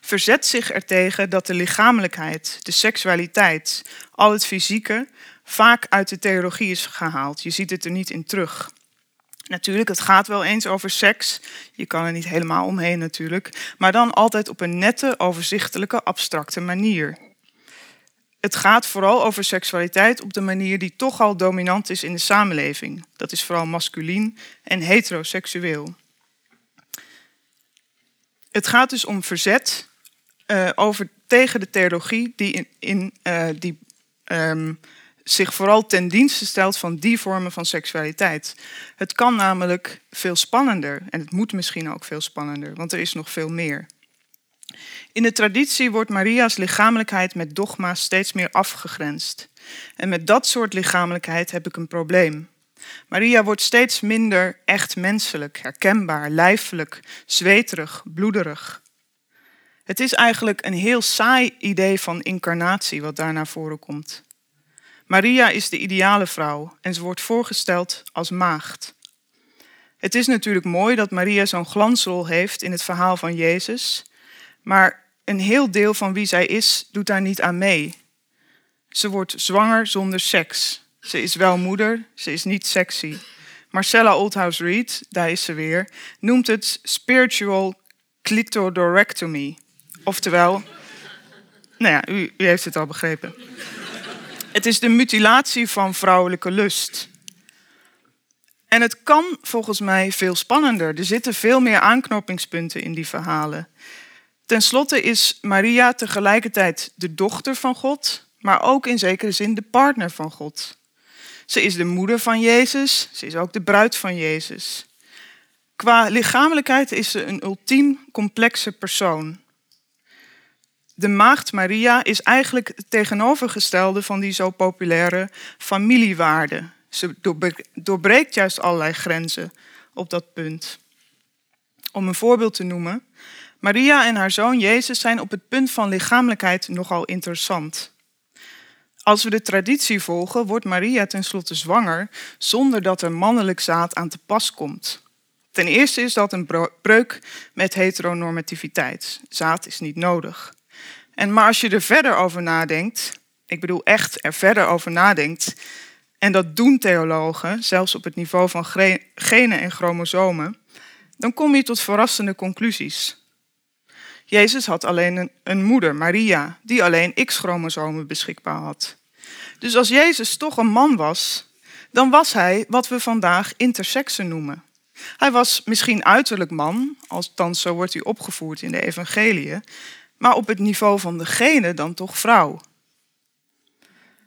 verzet zich ertegen dat de lichamelijkheid, de seksualiteit, al het fysieke vaak uit de theologie is gehaald. Je ziet het er niet in terug. Natuurlijk, het gaat wel eens over seks. Je kan er niet helemaal omheen natuurlijk. Maar dan altijd op een nette, overzichtelijke, abstracte manier. Het gaat vooral over seksualiteit op de manier die toch al dominant is in de samenleving. Dat is vooral masculien en heteroseksueel. Het gaat dus om verzet uh, over, tegen de theologie die, in, in uh, die um, zich vooral ten dienste stelt van die vormen van seksualiteit. Het kan namelijk veel spannender en het moet misschien ook veel spannender, want er is nog veel meer. In de traditie wordt Maria's lichamelijkheid met dogma steeds meer afgegrensd. En met dat soort lichamelijkheid heb ik een probleem. Maria wordt steeds minder echt menselijk, herkenbaar, lijfelijk, zweterig, bloederig. Het is eigenlijk een heel saai idee van incarnatie wat daar naar voren komt. Maria is de ideale vrouw en ze wordt voorgesteld als maagd. Het is natuurlijk mooi dat Maria zo'n glansrol heeft in het verhaal van Jezus, maar een heel deel van wie zij is doet daar niet aan mee. Ze wordt zwanger zonder seks. Ze is wel moeder, ze is niet sexy. Marcella Oldhouse Reed, daar is ze weer, noemt het spiritual clitodorectomy. Oftewel, nou ja, u, u heeft het al begrepen. Het is de mutilatie van vrouwelijke lust. En het kan volgens mij veel spannender. Er zitten veel meer aanknopingspunten in die verhalen. Ten slotte is Maria tegelijkertijd de dochter van God, maar ook in zekere zin de partner van God. Ze is de moeder van Jezus, ze is ook de bruid van Jezus. Qua lichamelijkheid is ze een ultiem complexe persoon de maagd Maria is eigenlijk het tegenovergestelde van die zo populaire familiewaarde. Ze doorbreekt juist allerlei grenzen op dat punt. Om een voorbeeld te noemen, Maria en haar zoon Jezus zijn op het punt van lichamelijkheid nogal interessant. Als we de traditie volgen, wordt Maria tenslotte zwanger zonder dat er mannelijk zaad aan te pas komt. Ten eerste is dat een breuk met heteronormativiteit. Zaad is niet nodig. En maar als je er verder over nadenkt, ik bedoel echt er verder over nadenkt, en dat doen theologen, zelfs op het niveau van genen en chromosomen, dan kom je tot verrassende conclusies. Jezus had alleen een, een moeder, Maria, die alleen X-chromosomen beschikbaar had. Dus als Jezus toch een man was, dan was hij wat we vandaag intersexe noemen. Hij was misschien uiterlijk man, althans zo wordt hij opgevoerd in de evangeliën, maar op het niveau van de genen dan toch vrouw.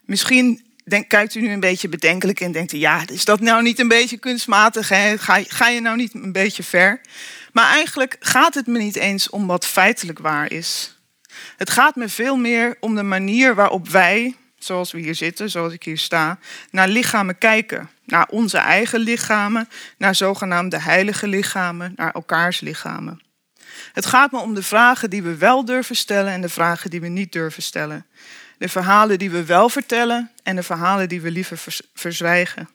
Misschien kijkt u nu een beetje bedenkelijk en denkt u, ja, is dat nou niet een beetje kunstmatig? Ga, ga je nou niet een beetje ver? Maar eigenlijk gaat het me niet eens om wat feitelijk waar is. Het gaat me veel meer om de manier waarop wij, zoals we hier zitten, zoals ik hier sta, naar lichamen kijken. Naar onze eigen lichamen, naar zogenaamde heilige lichamen, naar elkaars lichamen. Het gaat me om de vragen die we wel durven stellen en de vragen die we niet durven stellen. De verhalen die we wel vertellen en de verhalen die we liever verzwijgen.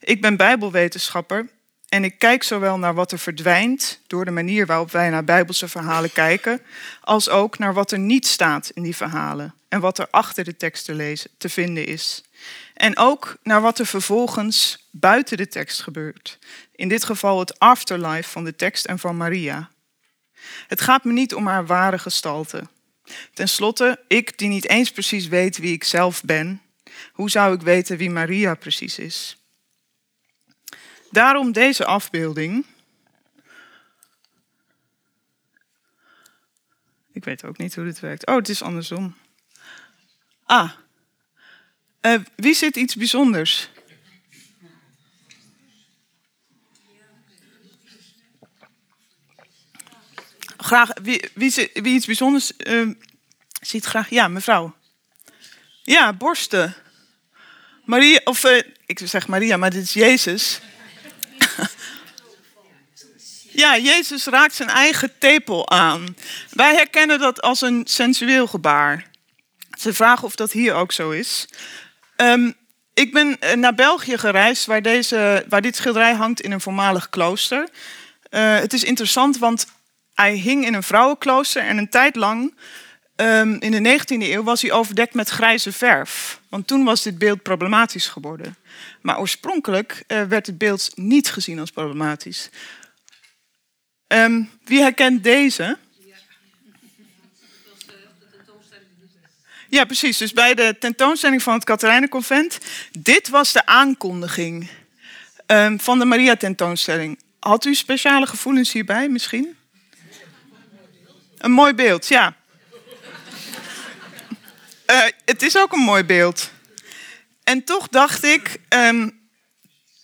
Ik ben Bijbelwetenschapper en ik kijk zowel naar wat er verdwijnt door de manier waarop wij naar Bijbelse verhalen kijken, als ook naar wat er niet staat in die verhalen en wat er achter de tekst te, lezen, te vinden is. En ook naar wat er vervolgens buiten de tekst gebeurt. In dit geval het afterlife van de tekst en van Maria. Het gaat me niet om haar ware gestalte. Ten slotte, ik die niet eens precies weet wie ik zelf ben, hoe zou ik weten wie Maria precies is? Daarom deze afbeelding. Ik weet ook niet hoe dit werkt. Oh, het is andersom. Ah, uh, wie zit iets bijzonders? Graag, wie, wie, wie iets bijzonders uh, ziet graag? Ja, mevrouw. Ja, borsten. Maria, of uh, ik zeg Maria, maar dit is Jezus. Ja, Jezus raakt zijn eigen tepel aan. Wij herkennen dat als een sensueel gebaar. Ze vragen of dat hier ook zo is. Um, ik ben eh, naar België gereisd, waar, deze, waar dit schilderij hangt in een voormalig klooster. Uh, het is interessant, want hij hing in een vrouwenklooster en een tijd lang, um, in de 19e eeuw, was hij overdekt met grijze verf. Want toen was dit beeld problematisch geworden. Maar oorspronkelijk uh, werd het beeld niet gezien als problematisch. Um, wie herkent deze? Ja, precies. Dus bij de tentoonstelling van het Katerijnenconvent. Dit was de aankondiging um, van de Maria-tentoonstelling. Had u speciale gevoelens hierbij misschien? Een mooi beeld, ja. Uh, het is ook een mooi beeld. En toch dacht ik, um,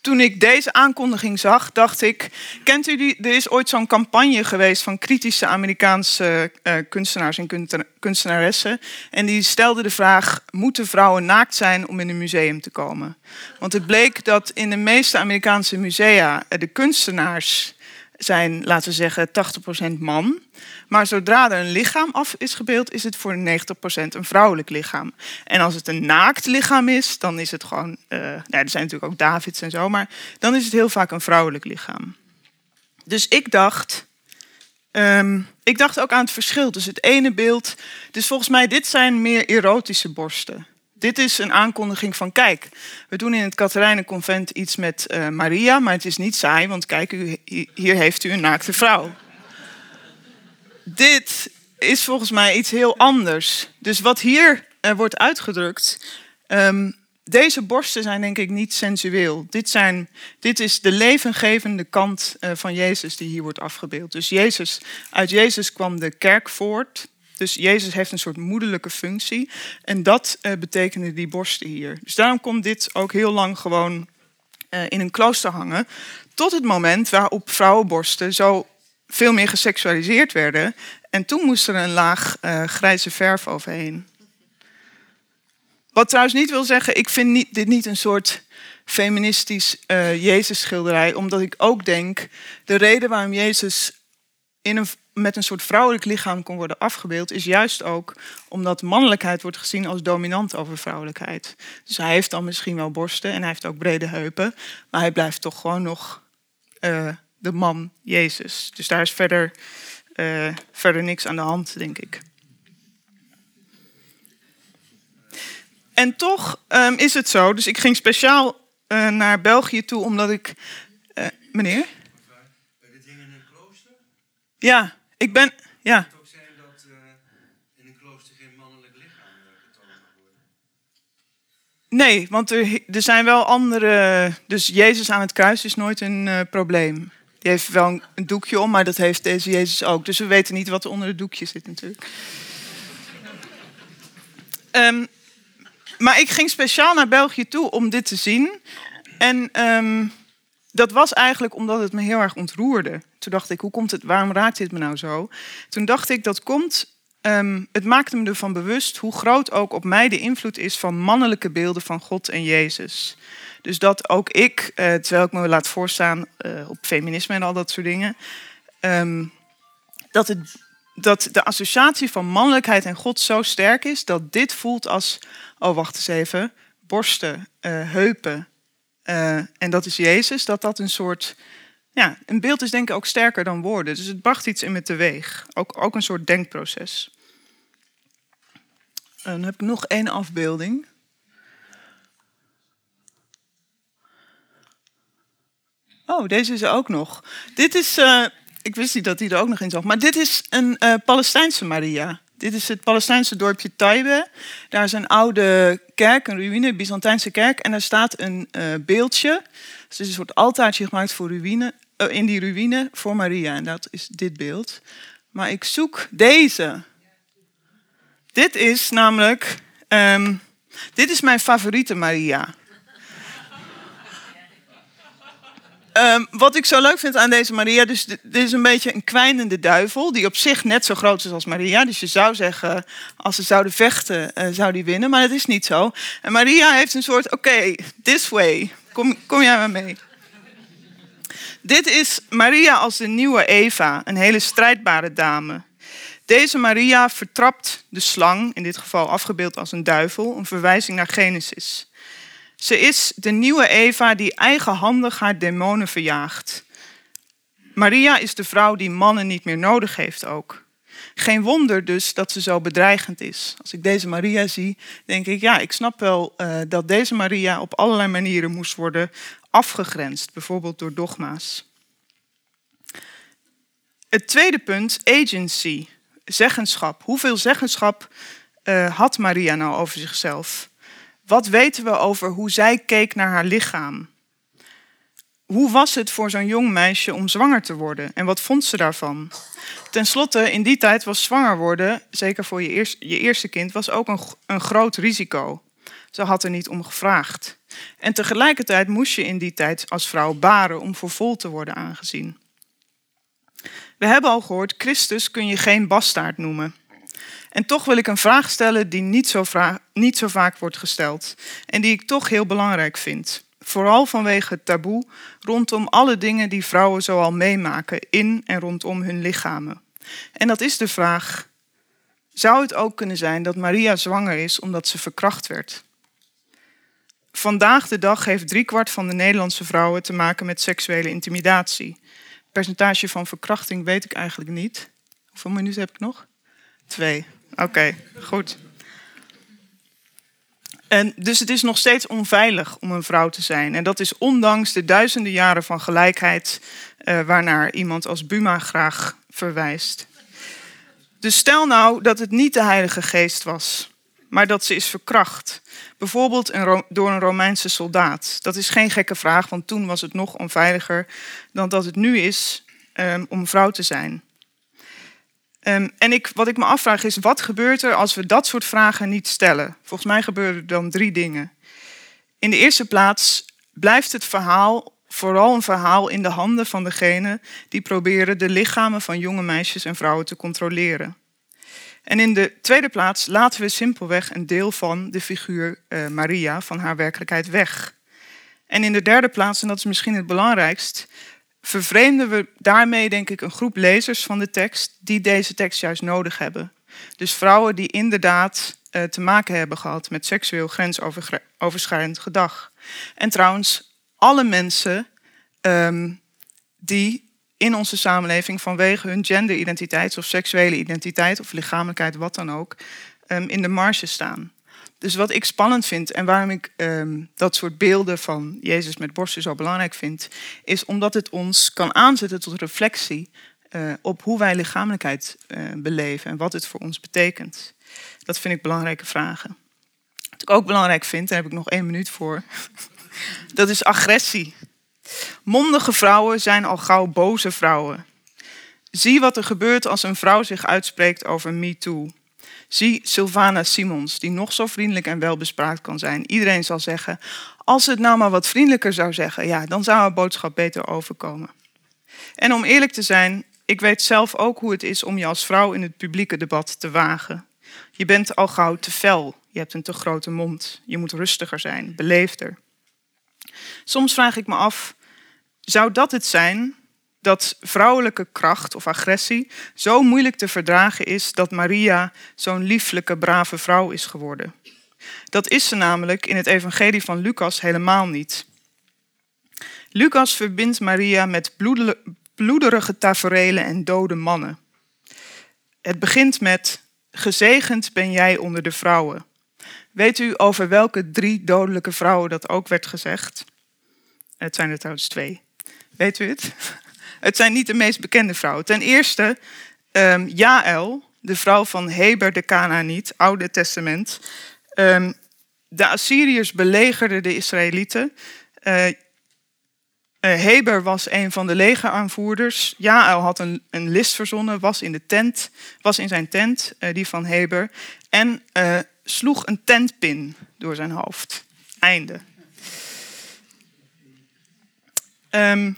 toen ik deze aankondiging zag, dacht ik: Kent u die? Er is ooit zo'n campagne geweest van kritische Amerikaanse uh, kunstenaars en kunstenaressen. En die stelden de vraag: Moeten vrouwen naakt zijn om in een museum te komen? Want het bleek dat in de meeste Amerikaanse musea de kunstenaars zijn, laten we zeggen, 80% man. Maar zodra er een lichaam af is gebeeld, is het voor 90% een vrouwelijk lichaam. En als het een naakt lichaam is, dan is het gewoon. Uh, nou, er zijn natuurlijk ook Davids en zo, maar dan is het heel vaak een vrouwelijk lichaam. Dus ik dacht. Um, ik dacht ook aan het verschil tussen het ene beeld. Dus volgens mij, dit zijn meer erotische borsten. Dit is een aankondiging van, kijk, we doen in het Katerijnenconvent iets met uh, Maria, maar het is niet saai, want kijk, u, hier heeft u een naakte vrouw. Dit is volgens mij iets heel anders. Dus wat hier uh, wordt uitgedrukt, um, deze borsten zijn denk ik niet sensueel. Dit, zijn, dit is de levengevende kant uh, van Jezus die hier wordt afgebeeld. Dus Jezus, uit Jezus kwam de kerk voort. Dus Jezus heeft een soort moederlijke functie. En dat uh, betekenen die borsten hier. Dus daarom komt dit ook heel lang gewoon uh, in een klooster hangen. Tot het moment waarop vrouwenborsten zo veel meer geseksualiseerd werden. En toen moest er een laag uh, grijze verf overheen. Wat trouwens niet wil zeggen, ik vind niet, dit niet een soort feministisch Jezus-schilderij. Omdat ik ook denk, de reden waarom Jezus in een met een soort vrouwelijk lichaam kon worden afgebeeld, is juist ook omdat mannelijkheid wordt gezien als dominant over vrouwelijkheid. Dus hij heeft dan misschien wel borsten en hij heeft ook brede heupen, maar hij blijft toch gewoon nog uh, de man Jezus. Dus daar is verder, uh, verder niks aan de hand, denk ik. En toch um, is het zo, dus ik ging speciaal uh, naar België toe omdat ik. meneer? Ja, ik ben, ja. Het ook zijn dat eh, in een klooster geen mannelijk lichaam eh, getoond mag worden? Nee, want er, er, zijn wel andere. Dus Jezus aan het kruis is nooit een eh, probleem. Die heeft wel een, doekje om, maar dat heeft deze Jezus ook. Dus we weten niet wat er onder het doekje zit, natuurlijk. Ehm, maar ik ging speciaal naar België toe om dit te zien. En ehm, dat was eigenlijk omdat het me heel erg ontroerde. Toen dacht ik, hoe komt het, waarom raakt dit me nou zo? Toen dacht ik, dat komt Um, het maakte me ervan bewust hoe groot ook op mij de invloed is van mannelijke beelden van God en Jezus. Dus dat ook ik, uh, terwijl ik me laat voorstaan uh, op feminisme en al dat soort dingen, um, dat, het, dat de associatie van mannelijkheid en God zo sterk is dat dit voelt als, oh wacht eens even, borsten, uh, heupen. En dat is Jezus, dat dat een soort ja, een beeld is denk ik ook sterker dan woorden. Dus het bracht iets in me teweeg. Ook, ook een soort denkproces. En dan heb ik nog één afbeelding. Oh, deze is er ook nog. Dit is, uh, ik wist niet dat die er ook nog in zag, maar dit is een Palestijnse Maria. Dit is het Palestijnse dorpje Taibe. Daar is een oude kerk, een ruïne, een Byzantijnse kerk. En daar staat een uh, beeldje. Dus er is een soort altaartje gemaakt voor ruïne, uh, in die ruïne voor Maria. En dat is dit beeld. Maar ik zoek deze. Dit is namelijk... Um, dit is mijn favoriete Maria. Um, wat ik zo leuk vind aan deze Maria, dus dit is een beetje een kwijnende duivel, die op zich net zo groot is als Maria. Dus je zou zeggen, als ze zouden vechten, uh, zou die winnen, maar dat is niet zo. En Maria heeft een soort, oké, this way, kom, kom jij maar mee. Dit is Maria als de nieuwe Eva, een hele strijdbare dame. Deze Maria vertrapt de slang, in dit geval afgebeeld als een duivel, een verwijzing naar Genesis. Ze is de nieuwe Eva die eigenhandig haar demonen verjaagt. Maria is de vrouw die mannen niet meer nodig heeft ook. Geen wonder dus dat ze zo bedreigend is. Als ik deze Maria zie, denk ik, ja, ik snap wel uh, dat deze Maria op allerlei manieren moest worden afgegrensd, bijvoorbeeld door dogma's. Het tweede punt, agency, zeggenschap. Hoeveel zeggenschap uh, had Maria nou over zichzelf? Wat weten we over hoe zij keek naar haar lichaam? Hoe was het voor zo'n jong meisje om zwanger te worden en wat vond ze daarvan? Ten slotte, in die tijd was zwanger worden, zeker voor je, eerste, je eerste kind, was ook een, een groot risico. Ze had er niet om gevraagd. En tegelijkertijd moest je in die tijd als vrouw baren om voor vol te worden aangezien. We hebben al gehoord, Christus kun je geen bastaard noemen. En toch wil ik een vraag stellen die niet zo, niet zo vaak wordt gesteld en die ik toch heel belangrijk vind. Vooral vanwege het taboe rondom alle dingen die vrouwen zoal meemaken in en rondom hun lichamen. En dat is de vraag: zou het ook kunnen zijn dat Maria zwanger is omdat ze verkracht werd? Vandaag de dag heeft driekwart van de Nederlandse vrouwen te maken met seksuele intimidatie. Percentage van verkrachting weet ik eigenlijk niet. Hoeveel minuten heb ik nog? Twee. Oké, goed. En dus het is nog steeds onveilig om een vrouw te zijn. En dat is ondanks de duizenden jaren van gelijkheid uh, waarnaar iemand als Buma graag verwijst. Dus stel nou dat het niet de Heilige Geest was, maar dat ze is verkracht. Bijvoorbeeld door een Romeinse soldaat. Dat is geen gekke vraag, want toen was het nog onveiliger dan dat het nu is um, om vrouw te zijn. Um, en ik, wat ik me afvraag is, wat gebeurt er als we dat soort vragen niet stellen? Volgens mij gebeuren er dan drie dingen. In de eerste plaats blijft het verhaal vooral een verhaal in de handen van degene die proberen de lichamen van jonge meisjes en vrouwen te controleren. En in de tweede plaats laten we simpelweg een deel van de figuur uh, Maria van haar werkelijkheid weg. En in de derde plaats, en dat is misschien het belangrijkst, vervreemden we daarmee, denk ik, een groep lezers van de tekst die deze tekst juist nodig hebben. Dus vrouwen die inderdaad uh, te maken hebben gehad met seksueel grensoverschrijdend gedrag. En trouwens, alle mensen um, die in onze samenleving vanwege hun genderidentiteit of seksuele identiteit of lichamelijkheid, wat dan ook, um, in de marge staan. Dus wat ik spannend vind en waarom ik um, dat soort beelden van Jezus met borsten zo belangrijk vind, is omdat het ons kan aanzetten tot reflectie eh, op hoe wij lichamelijkheid uh, beleven en wat het voor ons betekent. Dat vind ik belangrijke vragen. Wat ik ook belangrijk vind, daar heb ik nog één minuut voor, dat is agressie. Mondige vrouwen zijn al gauw boze vrouwen. Zie wat er gebeurt als een vrouw zich uitspreekt over MeToo. Zie Sylvana Simons, die nog zo vriendelijk en welbespraakt kan zijn. Iedereen zal zeggen, als het nou maar wat vriendelijker zou zeggen, ja, dan zou haar boodschap beter overkomen. En om eerlijk te zijn, ik weet zelf ook hoe het is om je als vrouw in het publieke debat te wagen. Je bent al gauw te fel, je hebt een te grote mond, je moet rustiger zijn, beleefder. Soms vraag ik me af, zou dat het zijn dat vrouwelijke kracht of agressie zo moeilijk te verdragen is dat Maria zo'n lieflijke, brave vrouw is geworden. Dat is ze namelijk in het evangelie van Lucas helemaal niet. Lucas verbindt Maria met bloederige taferelen en dode mannen. Het begint met: Gezegend ben jij onder de vrouwen. Weet u over welke drie dodelijke vrouwen dat ook werd gezegd? Het zijn er trouwens twee. Weet u het? Het zijn niet de meest bekende vrouwen. Ten eerste um, Jaël, de vrouw van Heber de Canaaniet, Oude Testament. Um, de Assyriërs belegerden de Israëlieten. Uh, Heber was een van de legeraanvoerders. Jaël had een, een, list verzonnen, was in, de tent, was in zijn tent, uh, die van Heber, en sloeg een tentpin door zijn hoofd. Einde. Um,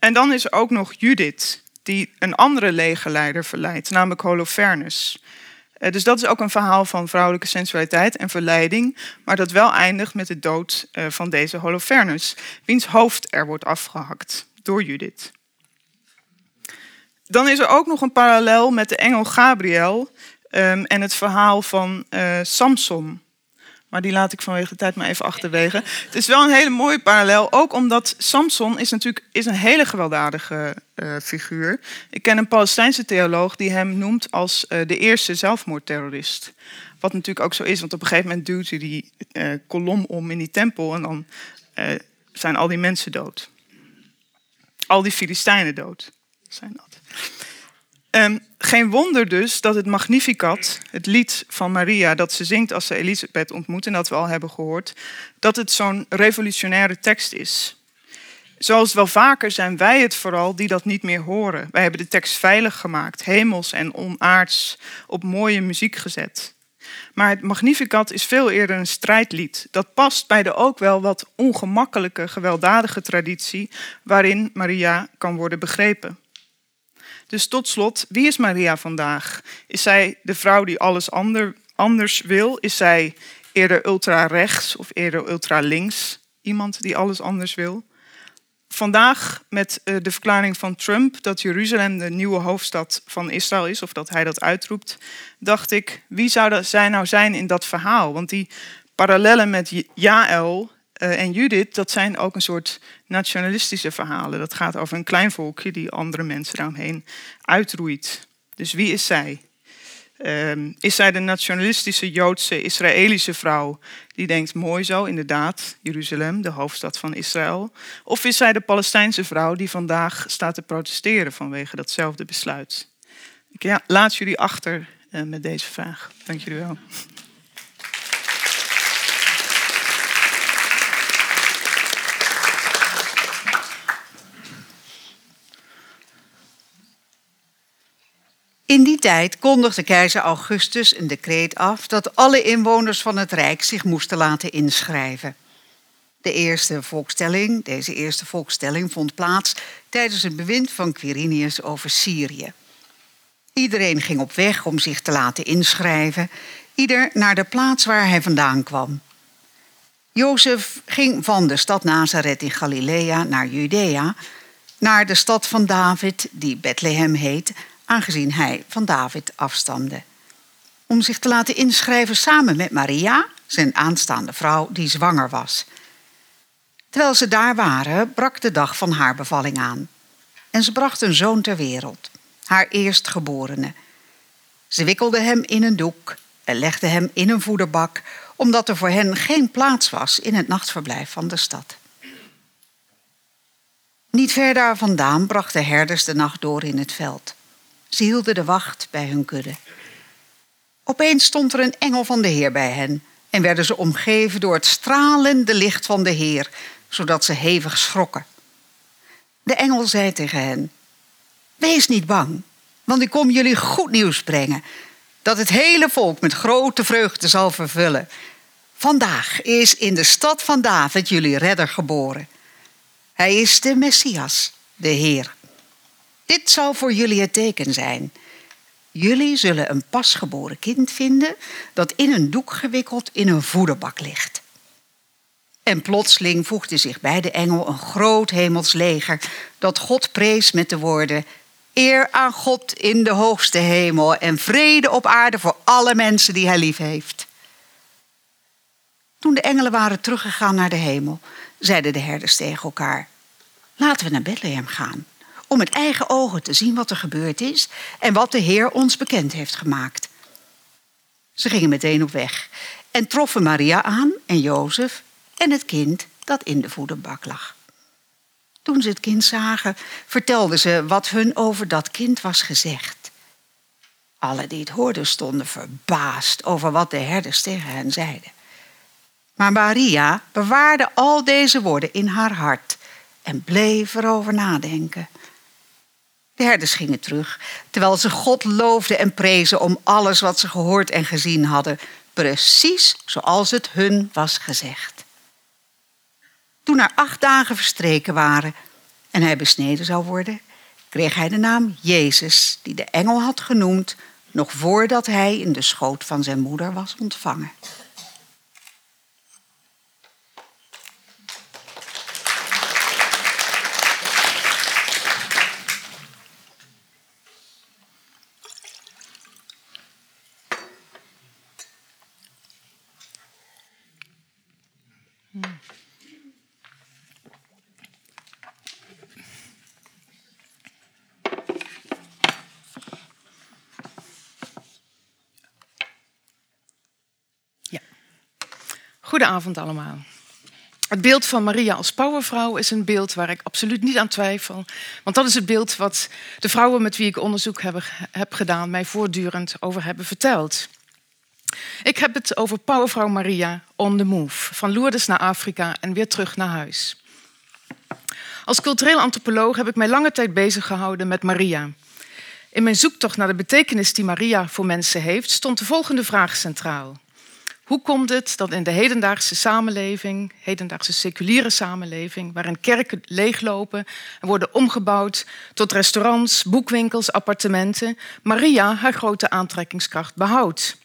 en dan is er ook nog Judith, die een andere legerleider verleidt, namelijk Holofernes. Eh, dus dat is ook een verhaal van vrouwelijke sensualiteit en verleiding, maar dat wel eindigt met de dood eh, van deze Holofernes, wiens hoofd er wordt afgehakt door Judith. Dan is er ook nog een parallel met de engel Gabriel um, en het verhaal van uh, Samson. Maar die laat ik vanwege de tijd maar even achterwege. Het is wel een hele mooie parallel. Ook omdat Samson is natuurlijk is een hele gewelddadige uh, figuur. Ik ken een Palestijnse theoloog die hem noemt als uh, de eerste zelfmoordterrorist. Wat natuurlijk ook zo is, want op een gegeven moment duwt hij die uh, kolom om in die tempel en dan zijn al die mensen dood. Al die Filistijnen dood zijn dat. Um, geen wonder dus dat het Magnificat, het lied van Maria dat ze zingt als ze Elisabeth ontmoet en dat we al hebben gehoord, dat het zo'n revolutionaire tekst is. Zoals wel vaker zijn wij het vooral die dat niet meer horen. Wij hebben de tekst veilig gemaakt, hemels en onaards, op mooie muziek gezet. Maar het Magnificat is veel eerder een strijdlied. Dat past bij de ook wel wat ongemakkelijke, gewelddadige traditie waarin Maria kan worden begrepen. Dus tot slot, wie is Maria vandaag? Is zij de vrouw die alles ander, anders wil? Is zij eerder ultra-rechts of eerder ultra-links? Iemand die alles anders wil? Vandaag met eh, de verklaring van Trump dat Jeruzalem de nieuwe hoofdstad van Israël is, of dat hij dat uitroept, dacht ik, wie zou zij nou zijn in dat verhaal? Want die parallellen met Jaël uh, en Judith, dat zijn ook een soort nationalistische verhalen. Dat gaat over een klein volkje die andere mensen daaromheen uitroeit. Dus wie is zij? Um, is zij de nationalistische Joodse Israëlische vrouw die denkt, mooi zo, inderdaad, Jeruzalem, de hoofdstad van Israël? Of is zij de Palestijnse vrouw die vandaag staat te protesteren vanwege datzelfde besluit? Ik laat jullie achter uh, met deze vraag. Dank jullie wel. In die tijd kondigde keizer Augustus een decreet af dat alle inwoners van het Rijk zich moesten laten inschrijven. De eerste volkstelling, deze eerste volkstelling vond plaats tijdens het bewind van Quirinius over Syrië. Iedereen ging op weg om zich te laten inschrijven, ieder naar de plaats waar hij vandaan kwam. Jozef ging van de stad Nazareth in Galilea naar Judea, naar de stad van David, die Bethlehem heet, aangezien hij van David afstamde. Om zich te laten inschrijven samen met Maria, zijn aanstaande vrouw die zwanger was. Terwijl ze daar waren, brak de dag van haar bevalling aan. En ze bracht een zoon ter wereld, haar eerstgeborene. Ze wikkelde hem in een doek en legde hem in een voederbak, omdat er voor hen geen plaats was in het nachtverblijf van de stad. Niet ver daar vandaan brachten herders de nacht door in het veld. Ze hielden de wacht bij hun kudde. Opeens stond er een engel van de Heer bij hen en werden ze omgeven door het stralende licht van de Heer, zodat ze hevig schrokken. De engel zei tegen hen: Wees niet bang, want ik kom jullie goed nieuws brengen, dat het hele volk met grote vreugde zal vervullen. Vandaag is in de stad van David jullie redder geboren. Hij is de Messias, de Heer. Dit zal voor jullie het teken zijn. Jullie zullen een pasgeboren kind vinden dat in een doek gewikkeld in een voederbak ligt. En plotseling voegde zich bij de engel een groot hemels leger dat God prees met de woorden: Eer aan God in de hoogste hemel en vrede op aarde voor alle mensen die hij lief heeft. Toen de engelen waren teruggegaan naar de hemel, zeiden de herders tegen elkaar: Laten we naar Bethlehem gaan, om met eigen ogen te zien wat er gebeurd is en wat de Heer ons bekend heeft gemaakt. Ze gingen meteen op weg en troffen Maria aan en Jozef en het kind dat in de voederbak lag. Toen ze het kind zagen, vertelden ze wat hun over dat kind was gezegd. Alle die het hoorden stonden verbaasd over wat de herders tegen hen zeiden. Maar Maria bewaarde al deze woorden in haar hart en bleef erover nadenken. De herders gingen terug, terwijl ze God loofden en prezen om alles wat ze gehoord en gezien hadden, precies zoals het hun was gezegd. Toen er acht dagen verstreken waren en hij besneden zou worden, kreeg hij de naam Jezus, die de engel had genoemd, nog voordat hij in de schoot van zijn moeder was ontvangen. Goedenavond allemaal. Het beeld van Maria als powervrouw is een beeld waar ik absoluut niet aan twijfel. Want dat is het beeld wat de vrouwen met wie ik onderzoek heb, heb gedaan mij voortdurend over hebben verteld. Ik heb het over powervrouw Maria on the move. Van Lourdes naar Afrika en weer terug naar huis. Als cultureel antropoloog heb ik mij lange tijd bezig gehouden met Maria. In mijn zoektocht naar de betekenis die Maria voor mensen heeft, stond de volgende vraag centraal. Hoe komt het dat in de hedendaagse samenleving, hedendaagse seculiere samenleving, waarin kerken leeglopen en worden omgebouwd tot restaurants, boekwinkels, appartementen, Maria haar grote aantrekkingskracht behoudt?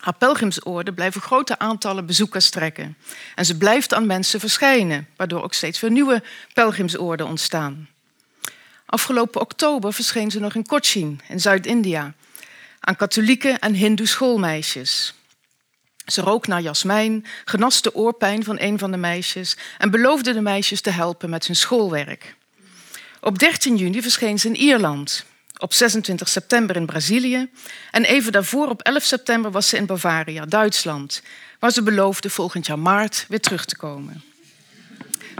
Haar pelgrimsorde blijven grote aantallen bezoekers trekken. En ze blijft aan mensen verschijnen, waardoor ook steeds weer nieuwe pelgrimsorden ontstaan. Afgelopen oktober verscheen ze nog in Cochin, in Zuid-India, aan katholieke en hindoe schoolmeisjes. Ze rook naar jasmijn, genas de oorpijn van een van de meisjes en beloofde de meisjes te helpen met hun schoolwerk. Op 13 juni verscheen ze in Ierland, op 26 september in Brazilië en even daarvoor op 11 september was ze in Bavaria, Duitsland, waar ze beloofde volgend jaar maart weer terug te komen.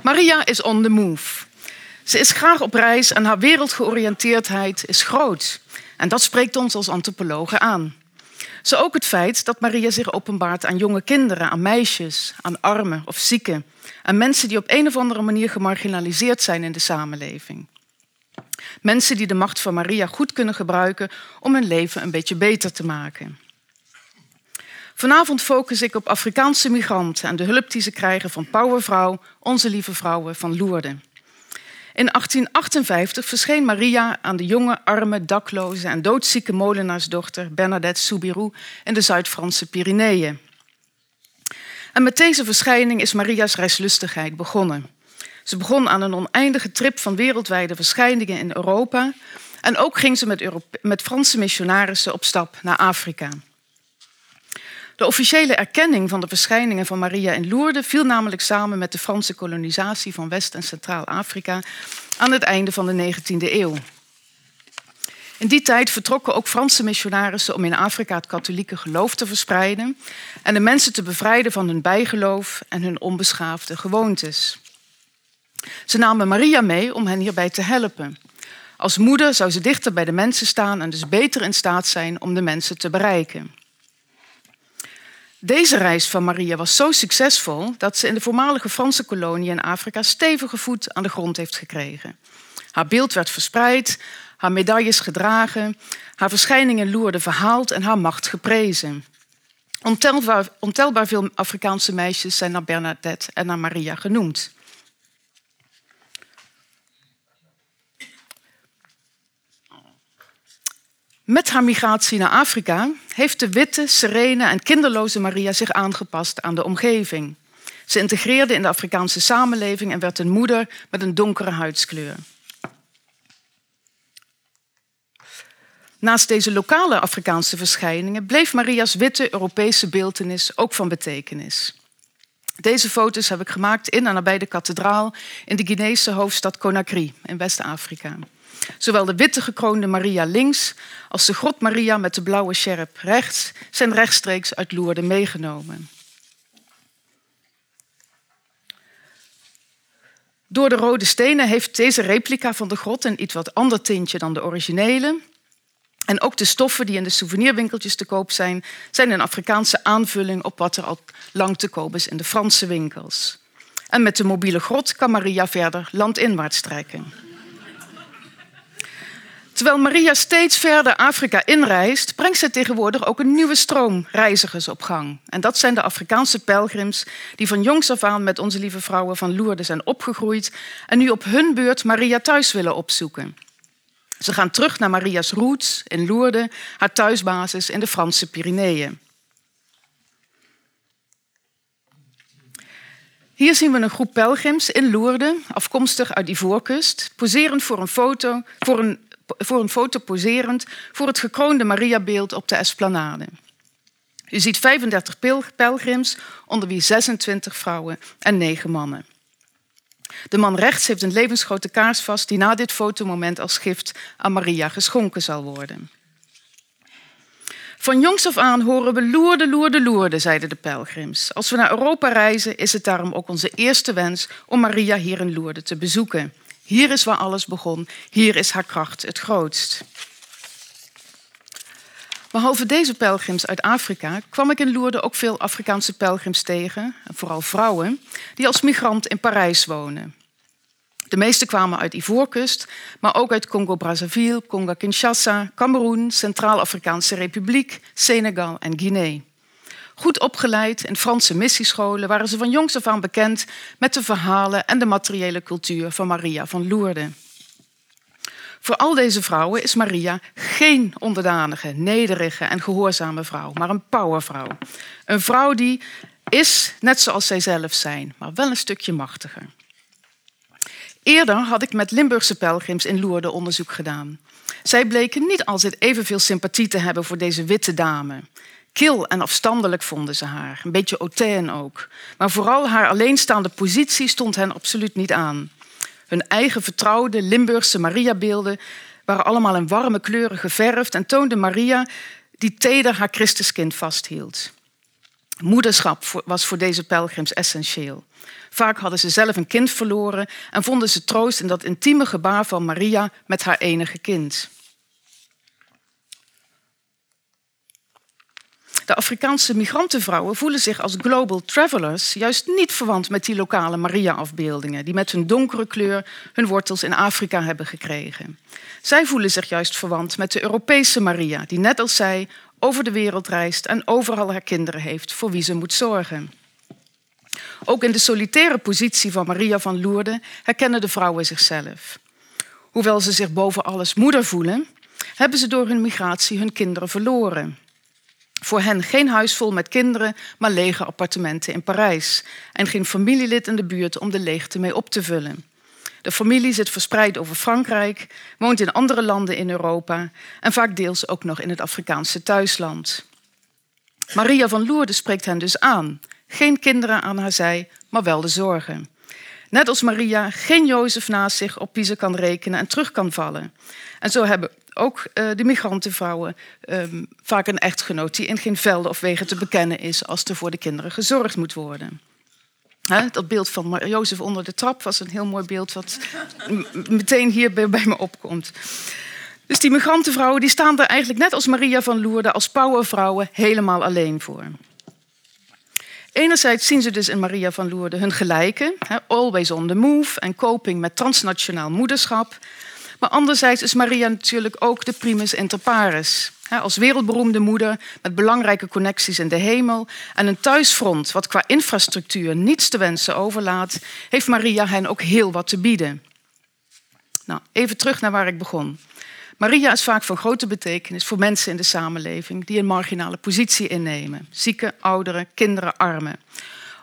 Maria is on the move. Ze is graag op reis en haar wereldgeoriënteerdheid is groot. En dat spreekt ons als antropologen aan. Zo ook het feit dat Maria zich openbaart aan jonge kinderen, aan meisjes, aan armen of zieken, aan mensen die op een of andere manier gemarginaliseerd zijn in de samenleving. Mensen die de macht van Maria goed kunnen gebruiken om hun leven een beetje beter te maken. Vanavond focus ik op Afrikaanse migranten en de hulp die ze krijgen van Powervrouw, onze lieve vrouwen van Lourdes. In 1858 verscheen Maria aan de jonge, arme, dakloze en doodzieke molenaarsdochter Bernadette Soubirou in de Zuid-Franse Pyreneeën. En met deze verschijning is Maria's reislustigheid begonnen. Ze begon aan een oneindige trip van wereldwijde verschijningen in Europa. En ook ging ze met, met Franse missionarissen op stap naar Afrika. De officiële erkenning van de verschijningen van Maria in Lourdes viel namelijk samen met de Franse kolonisatie van West- en Centraal-Afrika aan het einde van de 19e eeuw. In die tijd vertrokken ook Franse missionarissen om in Afrika het katholieke geloof te verspreiden en de mensen te bevrijden van hun bijgeloof en hun onbeschaafde gewoontes. Ze namen Maria mee om hen hierbij te helpen. Als moeder zou ze dichter bij de mensen staan en dus beter in staat zijn om de mensen te bereiken. Deze reis van Maria was zo succesvol dat ze in de voormalige Franse kolonie in Afrika stevige voet aan de grond heeft gekregen. Haar beeld werd verspreid, haar medailles gedragen, haar verschijningen loerden verhaald en haar macht geprezen. Ontelbaar, ontelbaar veel Afrikaanse meisjes zijn naar Bernadette en naar Maria genoemd. Met haar migratie naar Afrika heeft de witte, serene en kinderloze Maria zich aangepast aan de omgeving. Ze integreerde in de Afrikaanse samenleving en werd een moeder met een donkere huidskleur. Naast deze lokale Afrikaanse verschijningen bleef Maria's witte Europese beeltenis ook van betekenis. Deze foto's heb ik gemaakt in en nabij de kathedraal in de Guinese hoofdstad Conakry in West-Afrika. Zowel de witte gekroonde Maria links als de grot Maria met de blauwe sjerp rechts zijn rechtstreeks uit Lourdes meegenomen. Door de rode stenen heeft deze replica van de grot een iets wat ander tintje dan de originele. En ook de stoffen die in de souvenirwinkeltjes te koop zijn, zijn een Afrikaanse aanvulling op wat er al lang te koop is in de Franse winkels. En met de mobiele grot kan Maria verder landinwaarts trekken. Terwijl Maria steeds verder Afrika inreist, brengt ze tegenwoordig ook een nieuwe stroom reizigers op gang. En dat zijn de Afrikaanse pelgrims die van jongs af aan met onze lieve vrouwen van Lourdes zijn opgegroeid en nu op hun beurt Maria thuis willen opzoeken. Ze gaan terug naar Maria's roots in Lourdes, haar thuisbasis in de Franse Pyreneeën. Hier zien we een groep pelgrims in Lourdes, afkomstig uit Ivoorkust, poserend voor een foto, voor een, voor een foto poserend voor het gekroonde Mariabeeld op de Esplanade. U ziet 35 pelgrims, onder wie 26 vrouwen en 9 mannen. De man rechts heeft een levensgrote kaars vast die na dit fotomoment als gift aan Maria geschonken zal worden. Van jongs af aan horen we loerde, loerde, loerde, zeiden de pelgrims. Als we naar Europa reizen, is het daarom ook onze eerste wens om Maria hier in Lourdes te bezoeken. Hier is waar alles begon, hier is haar kracht het grootst. Behalve deze pelgrims uit Afrika kwam ik in Lourdes ook veel Afrikaanse pelgrims tegen, vooral vrouwen, die als migrant in Parijs wonen. De meeste kwamen uit Ivoorkust, maar ook uit Congo-Brazzaville, Congo-Kinshasa, Cameroen, Centraal-Afrikaanse Republiek, Senegal en Guinea. Goed opgeleid in Franse missiescholen waren ze van jongs af aan bekend met de verhalen en de materiële cultuur van Maria van Lourdes. Voor al deze vrouwen is Maria geen onderdanige, nederige en gehoorzame vrouw, maar een powervrouw. Een vrouw die is net zoals zij zelf zijn, maar wel een stukje machtiger. Eerder had ik met Limburgse pelgrims in Lourdes onderzoek gedaan. Zij bleken niet altijd evenveel sympathie te hebben voor deze witte dame. Kil en afstandelijk vonden ze haar, een beetje hautaine ook. Maar vooral haar alleenstaande positie stond hen absoluut niet aan. Hun eigen vertrouwde Limburgse Mariabeelden waren allemaal in warme kleuren geverfd en toonden Maria die teder haar Christuskind vasthield. Moederschap was voor deze pelgrims essentieel. Vaak hadden ze zelf een kind verloren en vonden ze troost in dat intieme gebaar van Maria met haar enige kind. De Afrikaanse migrantenvrouwen voelen zich als global travelers juist niet verwant met die lokale Maria-afbeeldingen, die met hun donkere kleur hun wortels in Afrika hebben gekregen. Zij voelen zich juist verwant met de Europese Maria, die net als zij over de wereld reist en overal haar kinderen heeft voor wie ze moet zorgen. Ook in de solitaire positie van Maria van Lourdes herkennen de vrouwen zichzelf. Hoewel ze zich boven alles moeder voelen, hebben ze door hun migratie hun kinderen verloren. Voor hen geen huis vol met kinderen, maar lege appartementen in Parijs. En geen familielid in de buurt om de leegte mee op te vullen. De familie zit verspreid over Frankrijk, woont in andere landen in Europa en vaak deels ook nog in het Afrikaanse thuisland. Maria van Lourdes spreekt hen dus aan. Geen kinderen aan haar zij, maar wel de zorgen. Net als Maria geen Jozef naast zich op wie kan rekenen en terug kan vallen. En zo hebben ook uh, de migrantenvrouwen um, vaak een echtgenoot die in geen velden of wegen te bekennen is als er voor de kinderen gezorgd moet worden. dat beeld van Jozef onder de trap was een heel mooi beeld wat meteen hier bij, me opkomt. Dus die migrantenvrouwen die staan er eigenlijk net als Maria van Loerden als powervrouwen helemaal alleen voor. Enerzijds zien ze dus in Maria van Loerden hun gelijke, always on the move en coping met transnationaal moederschap. Maar anderzijds is Maria natuurlijk ook de primus inter pares. Als wereldberoemde moeder met belangrijke connecties in de hemel en een thuisfront wat qua infrastructuur niets te wensen overlaat, heeft Maria hen ook heel wat te bieden. Nou, even terug naar waar ik begon. Maria is vaak van grote betekenis voor mensen in de samenleving die een marginale positie innemen. Zieken, ouderen, kinderen, armen.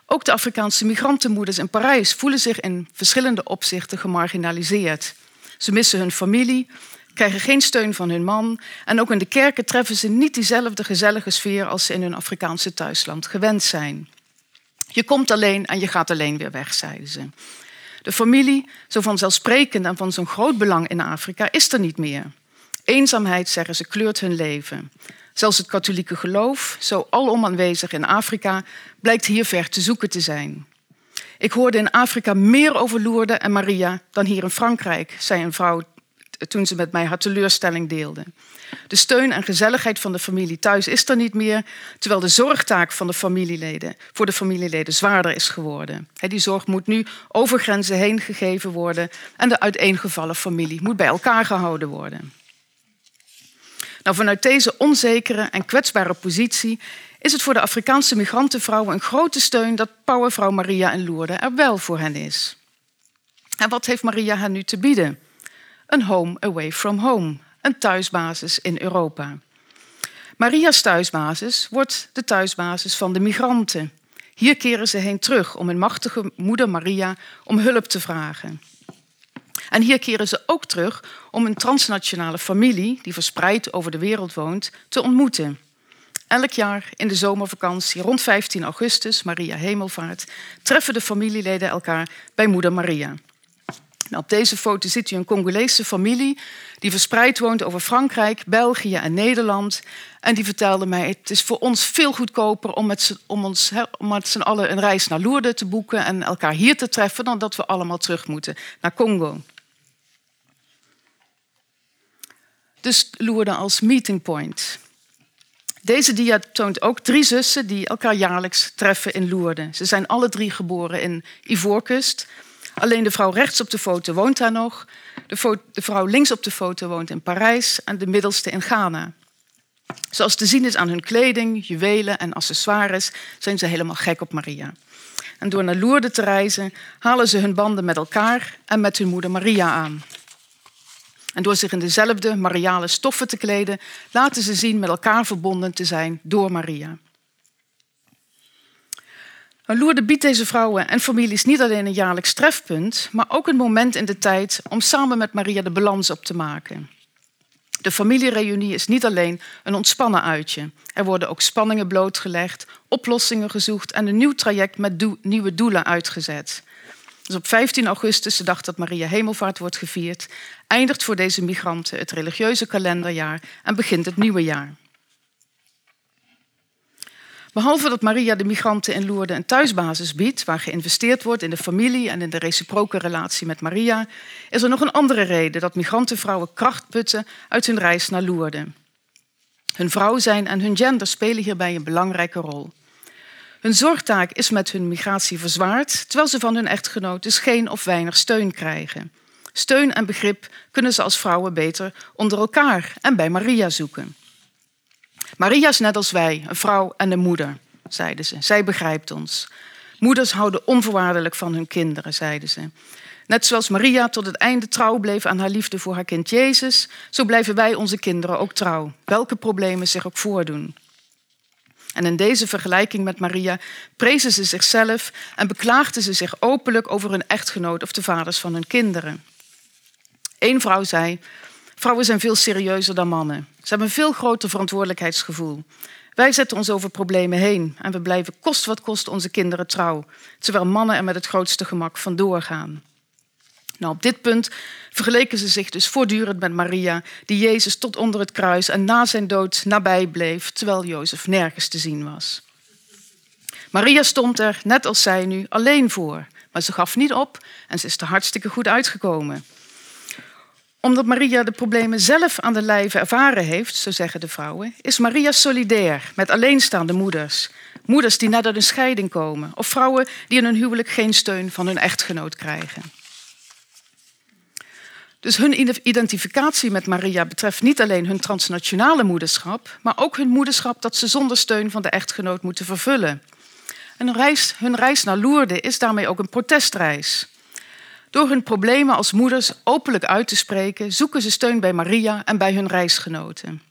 Ook de Afrikaanse migrantenmoeders in Parijs voelen zich in verschillende opzichten gemarginaliseerd. Ze missen hun familie, krijgen geen steun van hun man en ook in de kerken treffen ze niet diezelfde gezellige sfeer als ze in hun Afrikaanse thuisland gewend zijn. Je komt alleen en je gaat alleen weer weg, zeiden ze. De familie, zo vanzelfsprekend en van zo'n groot belang in Afrika, is er niet meer. Eenzaamheid, zeggen ze, kleurt hun leven. Zelfs het katholieke geloof, zo alom aanwezig in Afrika, blijkt hier ver te zoeken te zijn. Ik hoorde in Afrika meer over Lourdes en Maria dan hier in Frankrijk, zei een vrouw toen ze met mij haar teleurstelling deelde. De steun en gezelligheid van de familie thuis is er niet meer, terwijl de zorgtaak van de familieleden voor de familieleden zwaarder is geworden. Die zorg moet nu over grenzen heen gegeven worden en de uiteengevallen familie moet bij elkaar gehouden worden. Nou, vanuit deze onzekere en kwetsbare positie is het voor de Afrikaanse migrantenvrouwen een grote steun dat powervrouw Maria en Lourdes er wel voor hen is. En wat heeft Maria hen nu te bieden? Een home away from home, een thuisbasis in Europa. Maria's thuisbasis wordt de thuisbasis van de migranten. Hier keren ze heen terug om hun machtige moeder Maria om hulp te vragen. En hier keren ze ook terug om een transnationale familie, die verspreid over de wereld woont, te ontmoeten. Elk jaar in de zomervakantie rond 15 augustus, Maria Hemelvaart, treffen de familieleden elkaar bij moeder Maria. Nou, op deze foto ziet u een Congolese familie die verspreid woont over Frankrijk, België en Nederland. En die vertelde mij, het is voor ons veel goedkoper om met, om ons, om met z'n allen een reis naar Lourdes te boeken en elkaar hier te treffen, dan dat we allemaal terug moeten naar Congo. Dus Lourdes als meeting point. Deze dia toont ook drie zussen die elkaar jaarlijks treffen in Lourdes. Ze zijn alle drie geboren in Ivoorkust. Alleen de vrouw rechts op de foto woont daar nog. De, vrouw links op de foto woont in Parijs en de middelste in Ghana. Zoals te zien is aan hun kleding, juwelen en accessoires, zijn ze helemaal gek op Maria. En door naar Lourdes te reizen, halen ze hun banden met elkaar en met hun moeder Maria aan. En door zich in dezelfde mariale stoffen te kleden, laten ze zien met elkaar verbonden te zijn door Maria. Loerde biedt deze vrouwen en families niet alleen een jaarlijks trefpunt, maar ook een moment in de tijd om samen met Maria de balans op te maken. De familiereunie is niet alleen een ontspannen uitje. Er worden ook spanningen blootgelegd, oplossingen gezocht en een nieuw traject met nieuwe doelen uitgezet. Dus op 15 augustus, de dag dat Maria Hemelvaart wordt gevierd, eindigt voor deze migranten het religieuze kalenderjaar en begint het nieuwe jaar. Behalve dat Maria de migranten in Lourdes een thuisbasis biedt, waar geïnvesteerd wordt in de familie en in de reciproke relatie met Maria, is er nog een andere reden dat migrantenvrouwen kracht putten uit hun reis naar Lourdes. Hun vrouw zijn en hun gender spelen hierbij een belangrijke rol. Hun zorgtaak is met hun migratie verzwaard, terwijl ze van hun echtgenoot dus geen of weinig steun krijgen. Steun en begrip kunnen ze als vrouwen beter onder elkaar en bij Maria zoeken. Maria is net als wij, een vrouw en een moeder, zeiden ze. Zij begrijpt ons. Moeders houden onvoorwaardelijk van hun kinderen, zeiden ze. Net zoals Maria tot het einde trouw bleef aan haar liefde voor haar kind Jezus, zo blijven wij onze kinderen ook trouw, welke problemen zich ook voordoen. En in deze vergelijking met Maria prezen ze zichzelf en beklaagden ze zich openlijk over hun echtgenoot of de vaders van hun kinderen. Eén vrouw zei: Vrouwen zijn veel serieuzer dan mannen. Ze hebben een veel groter verantwoordelijkheidsgevoel. Wij zetten ons over problemen heen en we blijven kost wat kost onze kinderen trouw, terwijl mannen er met het grootste gemak vandoor gaan. Nou, op dit punt vergeleken ze zich dus voortdurend met Maria, die Jezus tot onder het kruis en na zijn dood nabij bleef, terwijl Jozef nergens te zien was. Maria stond er, net als zij nu, alleen voor. Maar ze gaf niet op en ze is er hartstikke goed uitgekomen. Omdat Maria de problemen zelf aan de lijve ervaren heeft, zo zeggen de vrouwen, is Maria solidair met alleenstaande moeders. Moeders die net uit een scheiding komen of vrouwen die in hun huwelijk geen steun van hun echtgenoot krijgen. Dus hun identificatie met Maria betreft niet alleen hun transnationale moederschap, maar ook hun moederschap dat ze zonder steun van de echtgenoot moeten vervullen. En hun reis, hun reis naar Lourdes is daarmee ook een protestreis. Door hun problemen als moeders openlijk uit te spreken, zoeken ze steun bij Maria en bij hun reisgenoten.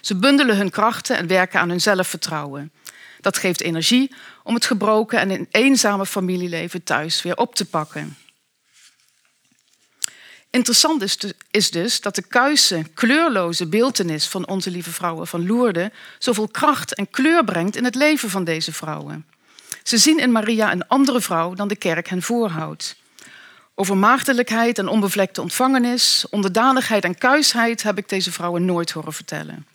Ze bundelen hun krachten en werken aan hun zelfvertrouwen. Dat geeft energie om het gebroken en eenzame familieleven thuis weer op te pakken. Interessant is, dus dat de kuise, kleurloze beeltenis van onze lieve vrouwen van Lourdes zoveel kracht en kleur brengt in het leven van deze vrouwen. Ze zien in Maria een andere vrouw dan de kerk hen voorhoudt. Over maagdelijkheid en onbevlekte ontvangenis, onderdanigheid en kuisheid heb ik deze vrouwen nooit horen vertellen.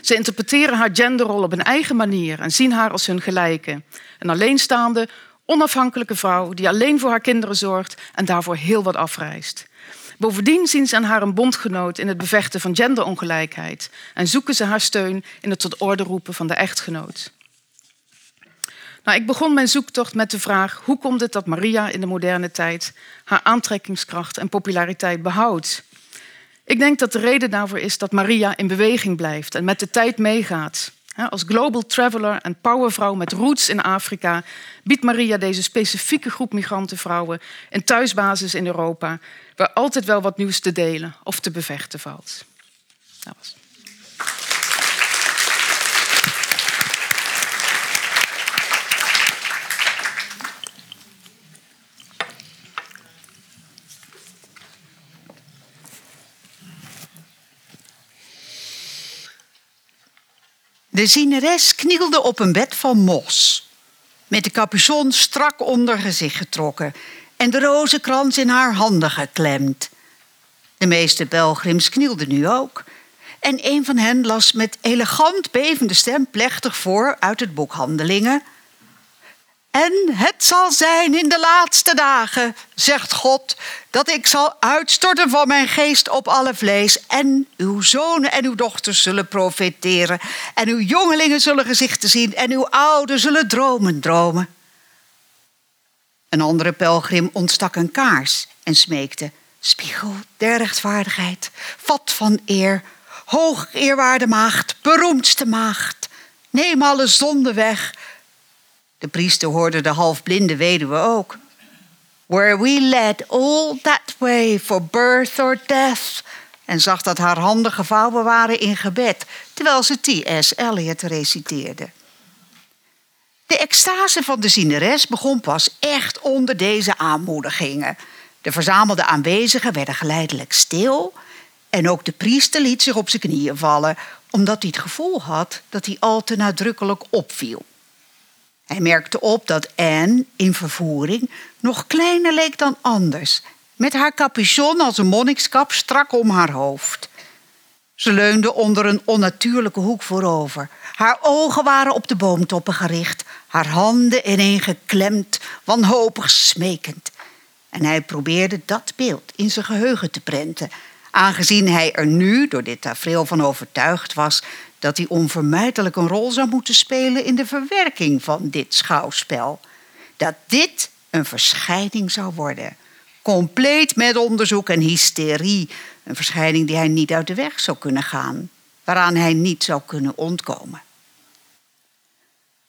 Ze interpreteren haar genderrol op een eigen manier en zien haar als hun gelijke. Een alleenstaande, onafhankelijke vrouw die alleen voor haar kinderen zorgt en daarvoor heel wat afreist. Bovendien zien ze aan haar een bondgenoot in het bevechten van genderongelijkheid en zoeken ze haar steun in het tot orde roepen van de echtgenoot. Nou, ik begon mijn zoektocht met de vraag: hoe komt het dat Maria in de moderne tijd haar aantrekkingskracht en populariteit behoudt? Ik denk dat de reden daarvoor is dat Maria in beweging blijft en met de tijd meegaat. Als global traveler en powervrouw met roots in Afrika biedt Maria deze specifieke groep migrantenvrouwen een thuisbasis in Europa, waar altijd wel wat nieuws te delen of te bevechten valt. Dat was. De zieneres knielde op een bed van mos, met de capuchon strak onder gezicht getrokken en de rozenkrans in haar handen geklemd. De meeste pelgrims knielden nu ook. En een van hen las met elegant bevende stem plechtig voor uit het boek Handelingen. En het zal zijn in de laatste dagen, zegt God, dat ik zal uitstorten van mijn geest op alle vlees. En uw zonen en uw dochters zullen profeteren. En uw jongelingen zullen gezichten zien. En uw ouden zullen dromen dromen. Een andere pelgrim ontstak een kaars en smeekte: Spiegel der rechtvaardigheid, vat van eer, hoog eerwaarde maagd, beroemdste maagd, neem alle zonde weg de priester hoorde de halfblinde weduwe ook. Were we led all that way for birth or death? En zag dat haar handen gevouwen waren in gebed, terwijl ze T.S. Eliot reciteerde. De extase van de zieneres begon pas echt onder deze aanmoedigingen. De verzamelde aanwezigen werden geleidelijk stil en ook de priester liet zich op zijn knieën vallen, omdat hij het gevoel had dat hij al te nadrukkelijk opviel. Hij merkte op dat Anne in vervoering nog kleiner leek dan anders, met haar capuchon als een monnikskap strak om haar hoofd. Ze leunde onder een onnatuurlijke hoek voorover. Haar ogen waren op de boomtoppen gericht, haar handen ineengeklemd, wanhopig smekend. En hij probeerde dat beeld in zijn geheugen te prenten, aangezien hij er nu door dit tafereel van overtuigd was dat hij onvermijdelijk een rol zou moeten spelen in de verwerking van dit schouwspel. Dat dit een verschijning zou worden. Compleet met onderzoek en hysterie. Een verschijning die hij niet uit de weg zou kunnen gaan, waaraan hij niet zou kunnen ontkomen.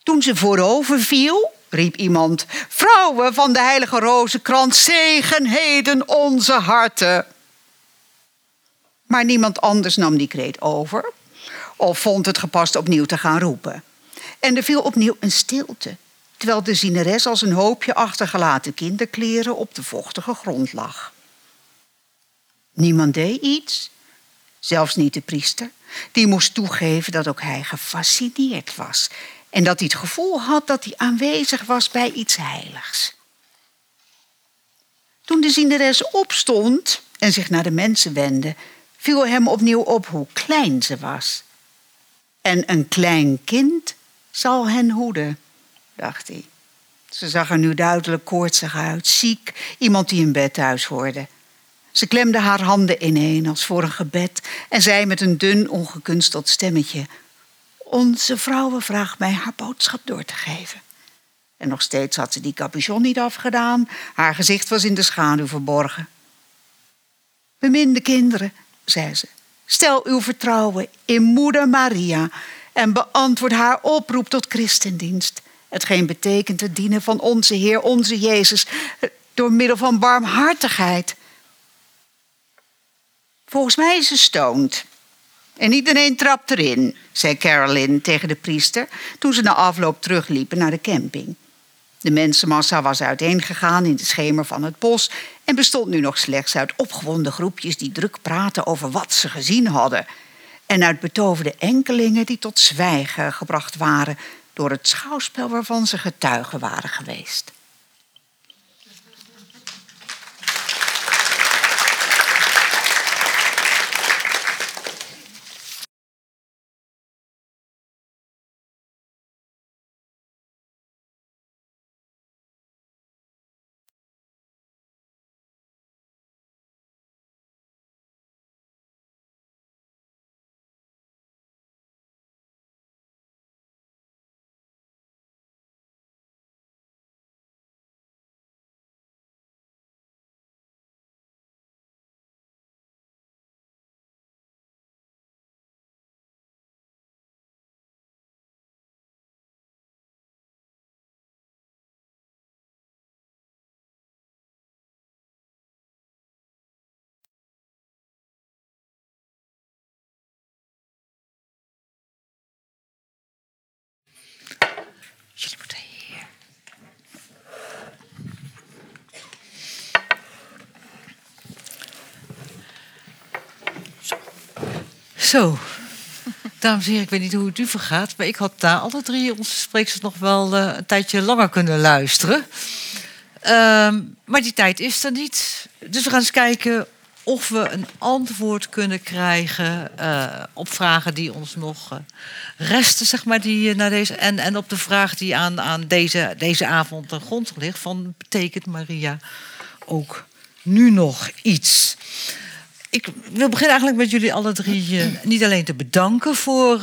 Toen ze voorover viel, riep iemand: Vrouwen van de Heilige Rozenkrans, zegen heden onze harten. Maar niemand anders nam die kreet over of vond het gepast opnieuw te gaan roepen. En er viel opnieuw een stilte, terwijl de zieneres als een hoopje achtergelaten kinderkleren op de vochtige grond lag. Niemand deed iets, zelfs niet de priester. Die moest toegeven dat ook hij gefascineerd was en dat hij het gevoel had dat hij aanwezig was bij iets heiligs. Toen de zieneres opstond en zich naar de mensen wendde, viel hem opnieuw op hoe klein ze was. En een klein kind zal hen hoeden, dacht hij. Ze zag er nu duidelijk koortsig uit, ziek, iemand die in bed thuis hoorde. Ze klemde haar handen ineen als voor een gebed en zei met een dun, ongekunsteld stemmetje: Onze vrouwen vraagt mij haar boodschap door te geven. En nog steeds had ze die capuchon niet afgedaan, haar gezicht was in de schaduw verborgen. Beminde kinderen, zei ze, stel uw vertrouwen in Moeder Maria en beantwoord haar oproep tot christendienst. Hetgeen betekent het dienen van onze Heer, onze Jezus, door middel van barmhartigheid. Volgens mij is ze stoned. En iedereen trapt erin, zei Carolyn tegen de priester toen ze na afloop terugliepen naar de camping. De mensenmassa was uiteengegaan in de schemer van het bos en bestond nu nog slechts uit opgewonden groepjes die druk praten over wat ze gezien hadden. En uit betoverde enkelingen die tot zwijgen gebracht waren door het schouwspel waarvan ze getuigen waren geweest. Zo, dames en heren, ik weet niet hoe het u vergaat, maar ik had daar alle drie onze sprekers nog wel uh, een tijdje langer kunnen luisteren. Ehm, maar die tijd is er niet. Dus we gaan eens kijken of we een antwoord kunnen krijgen uh, op vragen die ons nog uh, resten, zeg maar, die, naar deze, en, en op de vraag die aan, aan deze, deze avond ten grond ligt: van betekent Maria ook nu nog iets? Ik wil beginnen eigenlijk met jullie alle drie uh, niet alleen te bedanken voor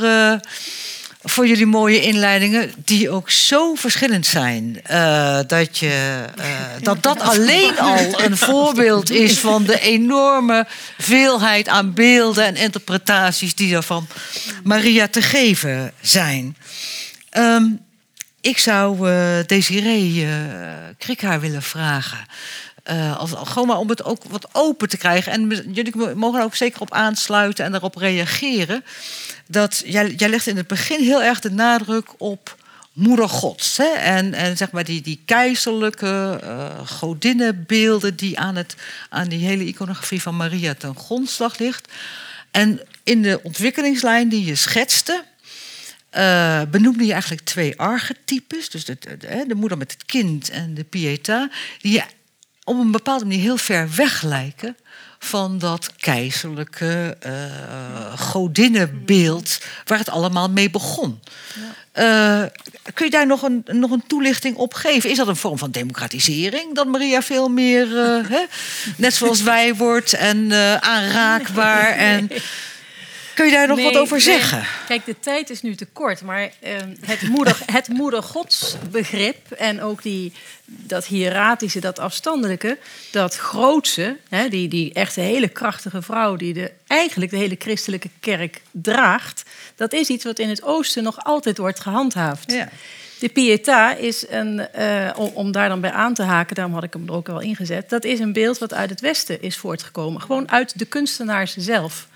voor jullie mooie inleidingen, die ook zo verschillend zijn. Uh, dat, je, dat dat alleen al een voorbeeld is van de enorme veelheid aan beelden en interpretaties die er van Maria te geven zijn. Um, ik zou Desiree Krikhaar willen vragen. Uh, als, gewoon maar om het ook wat open te krijgen. En jullie mogen er ook zeker op aansluiten en daarop reageren dat jij, jij legt in het begin heel erg de nadruk op moeder gods. Hè? En, en zeg maar die, die keizerlijke uh, godinnenbeelden die aan, het, aan die hele iconografie van Maria ten grondslag ligt. En in de ontwikkelingslijn die je schetste, uh, benoemde je eigenlijk twee archetypes. Dus de, de, de, moeder met het kind en de pieta. Die je op een bepaalde manier heel ver weg lijken van dat keizerlijke uh, godinnenbeeld waar het allemaal mee begon. Ja. Uh, kun je daar nog een, nog een toelichting op geven? Is dat een vorm van democratisering? Dat Maria veel meer, uh, hè, net zoals wij wordt en aanraakbaar en Kun je daar nog wat over zeggen? Kijk, de tijd is nu te kort, maar uh, het, moeder, het moedergodsbegrip en ook die, dat hieratische, dat afstandelijke, dat grootse, hè, die, die echt hele krachtige vrouw die de, eigenlijk de hele christelijke kerk draagt, dat is iets wat in het oosten nog altijd wordt gehandhaafd. Ja. De Pietà is een, uh, om, om, daar dan bij aan te haken, daarom had ik hem er ook al ingezet. Dat is een beeld wat uit het Westen is voortgekomen. Gewoon uit de kunstenaars zelf.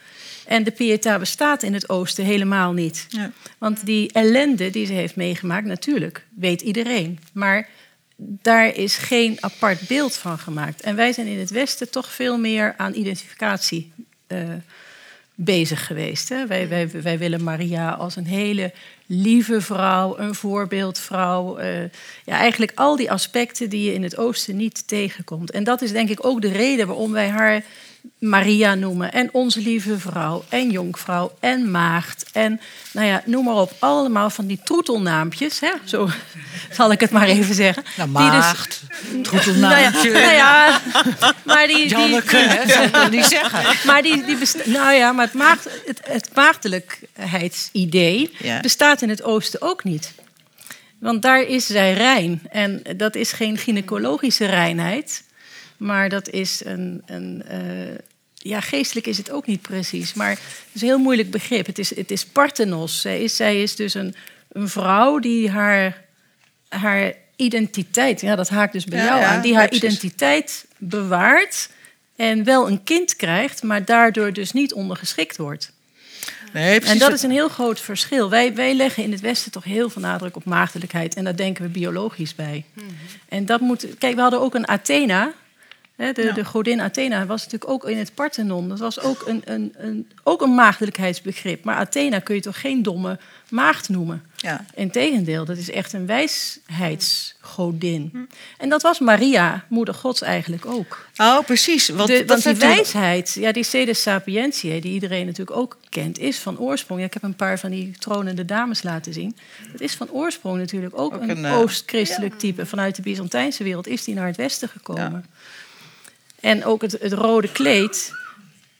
En de Pietà bestaat in het oosten helemaal niet. Ja. Want die ellende die ze heeft meegemaakt, natuurlijk, weet iedereen. Maar daar is geen apart beeld van gemaakt. En wij zijn in het westen toch veel meer aan identificatie uh, bezig geweest. Hè? Wij, wij, wij willen Maria als een hele lieve vrouw, een voorbeeldvrouw. Uh, ja, eigenlijk al die aspecten die je in het oosten niet tegenkomt. En dat is denk ik ook de reden waarom wij haar Maria noemen. En onze lieve vrouw. En jonkvrouw. En maagd. En nou ja, noem maar op. Allemaal van die troetelnaampjes. Hè? Zo zal ik het maar even zeggen. Nou, Die dus- maagd, troetelnaamtje. nou ja, maar die, die, hè, zou ik niet zeggen. maar die, die nou ja, maar het, maagd, het, het maagdelijkheidsidee Ja. bestaat in het oosten ook niet. Want daar is zij rein. En dat is geen gynaecologische reinheid. Maar dat is een... een eh, ja, geestelijk is het ook niet precies. Maar het is een heel moeilijk begrip. Het is, het is parthenos. Zij is, zij is dus een, een vrouw die haar, haar identiteit... Ja, dat haakt dus bij Ja, jou ja, aan. Die haar precies. identiteit bewaart... en wel een kind krijgt... maar daardoor dus niet ondergeschikt wordt. Nee, precies. En dat is een heel groot verschil. Wij, wij leggen in het Westen toch heel veel nadruk op maagdelijkheid. En daar denken we biologisch bij. En dat moet. Kijk, we hadden ook een Athena. De, de godin Athena was natuurlijk ook in het Parthenon. Dat was ook een, een, een, ook een maagdelijkheidsbegrip. Maar Athena kun je toch geen domme maagd noemen? Ja. Integendeel, dat is echt een wijsheidsgodin. En dat was Maria, moeder Gods eigenlijk ook. Oh, precies. Want, De, want die wijsheid, ja, die Cedes Sapientiae, die iedereen natuurlijk ook kent, is van oorsprong. Ja, ik heb een paar van die tronende dames laten zien. Dat is van oorsprong natuurlijk ook, Ook een, een, eh, oost-christelijk type. Vanuit de Byzantijnse wereld is die naar het westen gekomen. En ook het, het rode kleed.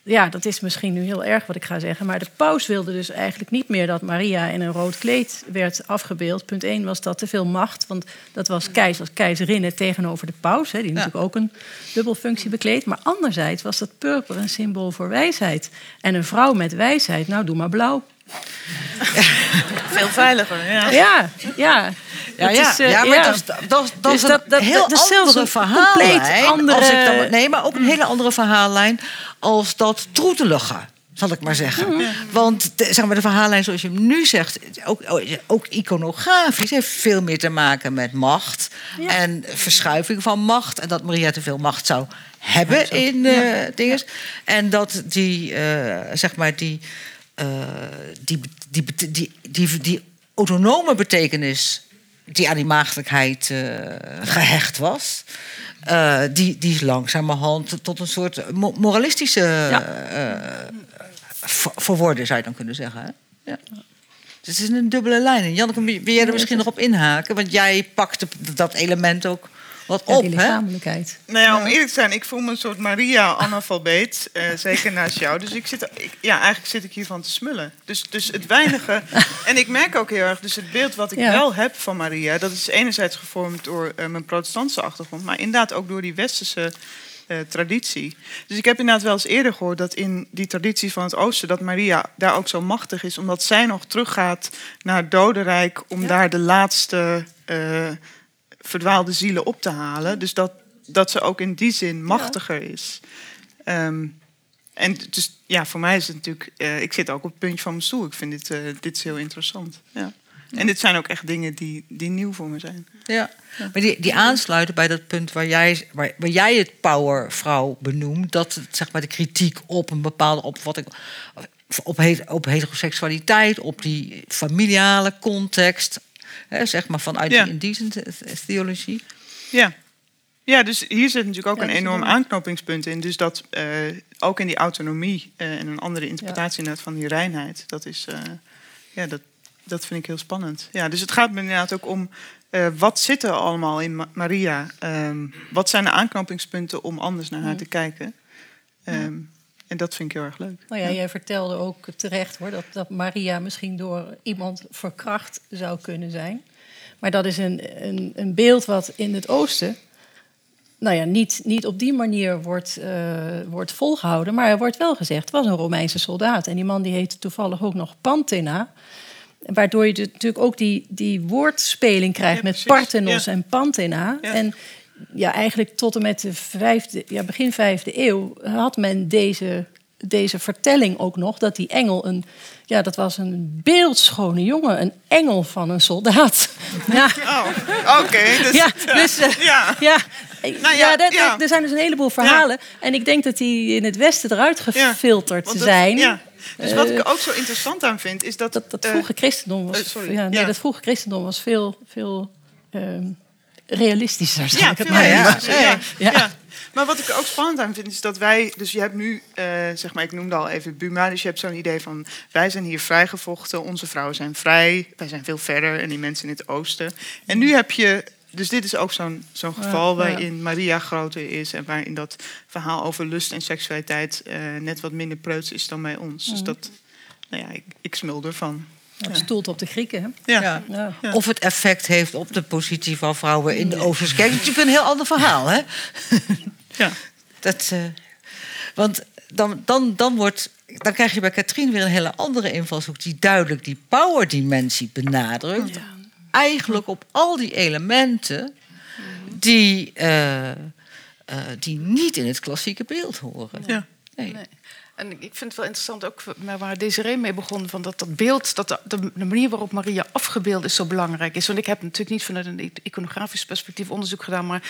Ja, dat is misschien nu heel erg wat ik ga zeggen. Maar de paus wilde dus eigenlijk niet meer dat Maria in een rood kleed werd afgebeeld. Punt 1 was dat te veel macht. Want dat was keizers, keizerinnen tegenover de paus. Hè, die natuurlijk ook een dubbelfunctie bekleedt. Maar anderzijds was dat purper een symbool voor wijsheid. En een vrouw met wijsheid, nou doe maar blauw. Veel veiliger, ja. Ja, ja. Ja, Het ja, is, eh, ja, maar ja. dat is, dat, is- Dus is dat- heel dat andere een verhaallijn. compleet andere- Als ik dan, nee, maar ook een hele andere verhaallijn als dat troetelige. Zal ik maar zeggen. Mhm. Want de, zeg maar, de verhaallijn zoals je hem nu zegt, ook, ook iconografisch, heeft veel meer te maken met macht. En verschuiving van macht. En dat Maria te veel macht zou hebben in eh dingen. En dat die, eh, zeg maar, die, die, die, die, die, die, autonome betekenis die aan die maagdelijkheid eh, gehecht was. eh, die, die is langzamerhand tot een soort mo- moralistische eh, ver- verworden, zou je dan kunnen zeggen. Hè? Ja. Dus het is een dubbele lijn. En Janneke, wil jij er misschien nog op inhaken? Want jij pakt dat element ook wat Ja, op, die hè? lichamelijkheid. Nou ja, om eerlijk te zijn, ik voel me een soort Maria-analfabeet. eh, zeker naast jou. Dus ik zit, ik, ja, eigenlijk zit ik hiervan te smullen. Dus, dus het weinige. en ik merk ook heel erg, dus het beeld wat ik Ja. wel heb van Maria, dat is enerzijds gevormd door eh, mijn protestantse achtergrond, maar inderdaad ook door die westerse. eh, traditie. Dus ik heb inderdaad wel eens eerder gehoord dat in die traditie van het Oosten, dat Maria daar ook zo machtig is, omdat zij nog teruggaat naar het dodenrijk om daar de laatste eh, verdwaalde zielen op te halen. Dus dat, dat ze ook in die zin machtiger is. Ehm, en dus ja, voor mij is het natuurlijk. eh, ik zit ook op het puntje van mijn stoel. Ik vind dit, eh, dit is heel interessant. Ja. En dit zijn ook echt dingen die, die nieuw voor me zijn. Ja. Maar die, die aansluiten bij dat punt waar jij, waar, waar jij het powervrouw benoemt, dat zeg maar de kritiek op een bepaalde opvatting, op, op heteroseksualiteit, op die familiale context, hè, zeg maar vanuit Ja. die indecent theologie. Ja. Ja, dus hier zit natuurlijk ook Ja, een dus enorm aanknopingspunt in. Dus dat eh, ook in die autonomie eh, en een andere interpretatie inderdaad van die reinheid, dat is, eh, ja, dat, dat vind ik heel spannend. Ja, dus het gaat me inderdaad ook om eh, wat zit er allemaal in Ma- Maria? Ehm, wat zijn de aanknopingspunten om anders naar haar te kijken? Ehm, En dat vind ik heel erg leuk. Nou ja, jij vertelde ook terecht hoor, dat, dat Maria misschien door iemand verkracht zou kunnen zijn. Maar dat is een, een, een beeld wat in het oosten nou ja, niet, niet op die manier wordt, eh, wordt volgehouden. Maar er wordt wel gezegd, het was een Romeinse soldaat. En die man die heette toevallig ook nog Panthena. Waardoor je natuurlijk ook die, die woordspeling krijgt Ja, met. Parthenos Ja. en Panthena. Ja. En ja, eigenlijk tot en met de vijfde, ja, begin vijfde eeuw had men deze, deze vertelling ook nog. Dat die engel een, ja, dat was een beeldschone jongen, een engel van een soldaat. Ja, Oh, oké. dus, ja, dus, eh, ja. ja. Nou ja, ja, er zijn dus een heleboel verhalen. En ik denk dat die in het Westen eruit gefilterd dat- zijn. Ja. Dus wat ik Eh, er ook zo interessant aan vind, is dat... Dat, dat eh, vroege christendom was, sorry, ja, nee, dat vroege christendom was veel, veel ehm, realistischer, Ja, ik het maar ja, ja. Maar wat ik ook spannend aan vind, is dat wij... Dus je hebt nu, eh, zeg maar, ik noemde al even Buma. Dus je hebt zo'n idee van, wij zijn hier vrijgevochten. Onze vrouwen zijn vrij. Wij zijn veel verder. En die mensen in het oosten. En nu heb je... Dus dit is ook zo'n zo'n geval Ja, ja. waarin Maria groter is. En waarin dat verhaal over lust en seksualiteit... eh, net wat minder preuts is dan bij ons. Dus dat... Nou ja, ik, ik smul ervan. Het stoelt op de Grieken, hè? Ja. Ja. Ja. Ja. Of het effect heeft op de positie van vrouwen in de Oosterse kerk. Dat is natuurlijk een heel ander verhaal, hè? Ja. Dat, eh, want dan, dan, dan, wordt, dan krijg je bij Katrien weer een hele andere invalshoek... die duidelijk die power-dimensie benadrukt. Eigenlijk op al die elementen die, eh, eh, die niet in het klassieke beeld horen. Ja. Nee. Nee. En ik vind het wel interessant, ook waar Desiree mee begon, van dat dat beeld, dat de, de manier waarop Maria afgebeeld is zo belangrijk is. Want ik heb natuurlijk niet vanuit een iconografisch perspectief onderzoek gedaan, maar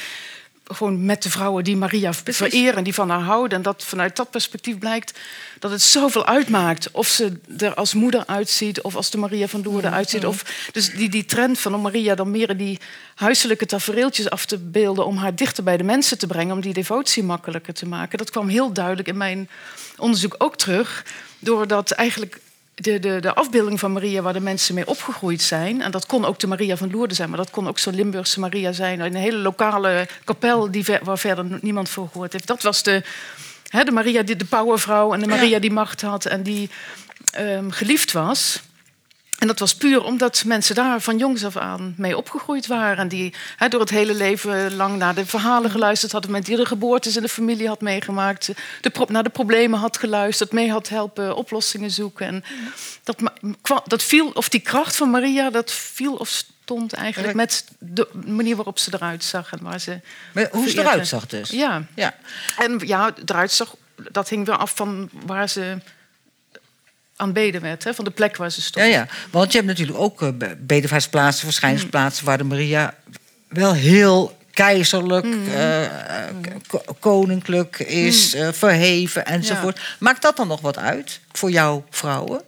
gewoon met de vrouwen die Maria vereren, die van haar houden. En dat vanuit dat perspectief blijkt dat het zoveel uitmaakt. Of ze er als moeder uitziet, of als de Maria van Loerden uitziet. Of, dus die, die trend van om Maria dan meer in die huiselijke tafereeltjes af te beelden... om haar dichter bij de mensen te brengen, om die devotie makkelijker te maken. Dat kwam heel duidelijk in mijn onderzoek ook terug. Doordat eigenlijk de, de, de afbeelding van Maria waar de mensen mee opgegroeid zijn. En dat kon ook de Maria van Lourdes zijn, maar dat kon ook zo'n Limburgse Maria zijn. Een hele lokale kapel die ver- waar verder niemand voor gehoord heeft. Dat was de, hè, de Maria, die, de powervrouw en de Maria die macht had en die ehm, geliefd was. En dat was puur omdat mensen daar van jongs af aan mee opgegroeid waren. En die door het hele leven lang naar de verhalen geluisterd hadden. Met die de geboortes in de familie had meegemaakt. De naar de problemen had geluisterd. Mee had helpen oplossingen zoeken. En dat, dat viel, of die kracht van Maria, dat viel of stond eigenlijk met de manier waarop ze eruit zag. En waar ze Maar hoe ze eruit zag dus. Ja. Ja. En ja, eruit zag, dat hing weer af van waar ze aanbeden werd. Hè, van de plek waar ze stond. Ja, ja, want je hebt natuurlijk ook eh, be- bedevaartsplaatsen, verschijningsplaatsen... waar de Maria wel heel keizerlijk, eh, eh, ko- koninklijk is, eh, verheven enzovoort. Maakt dat dan nog wat uit voor jouw vrouwen?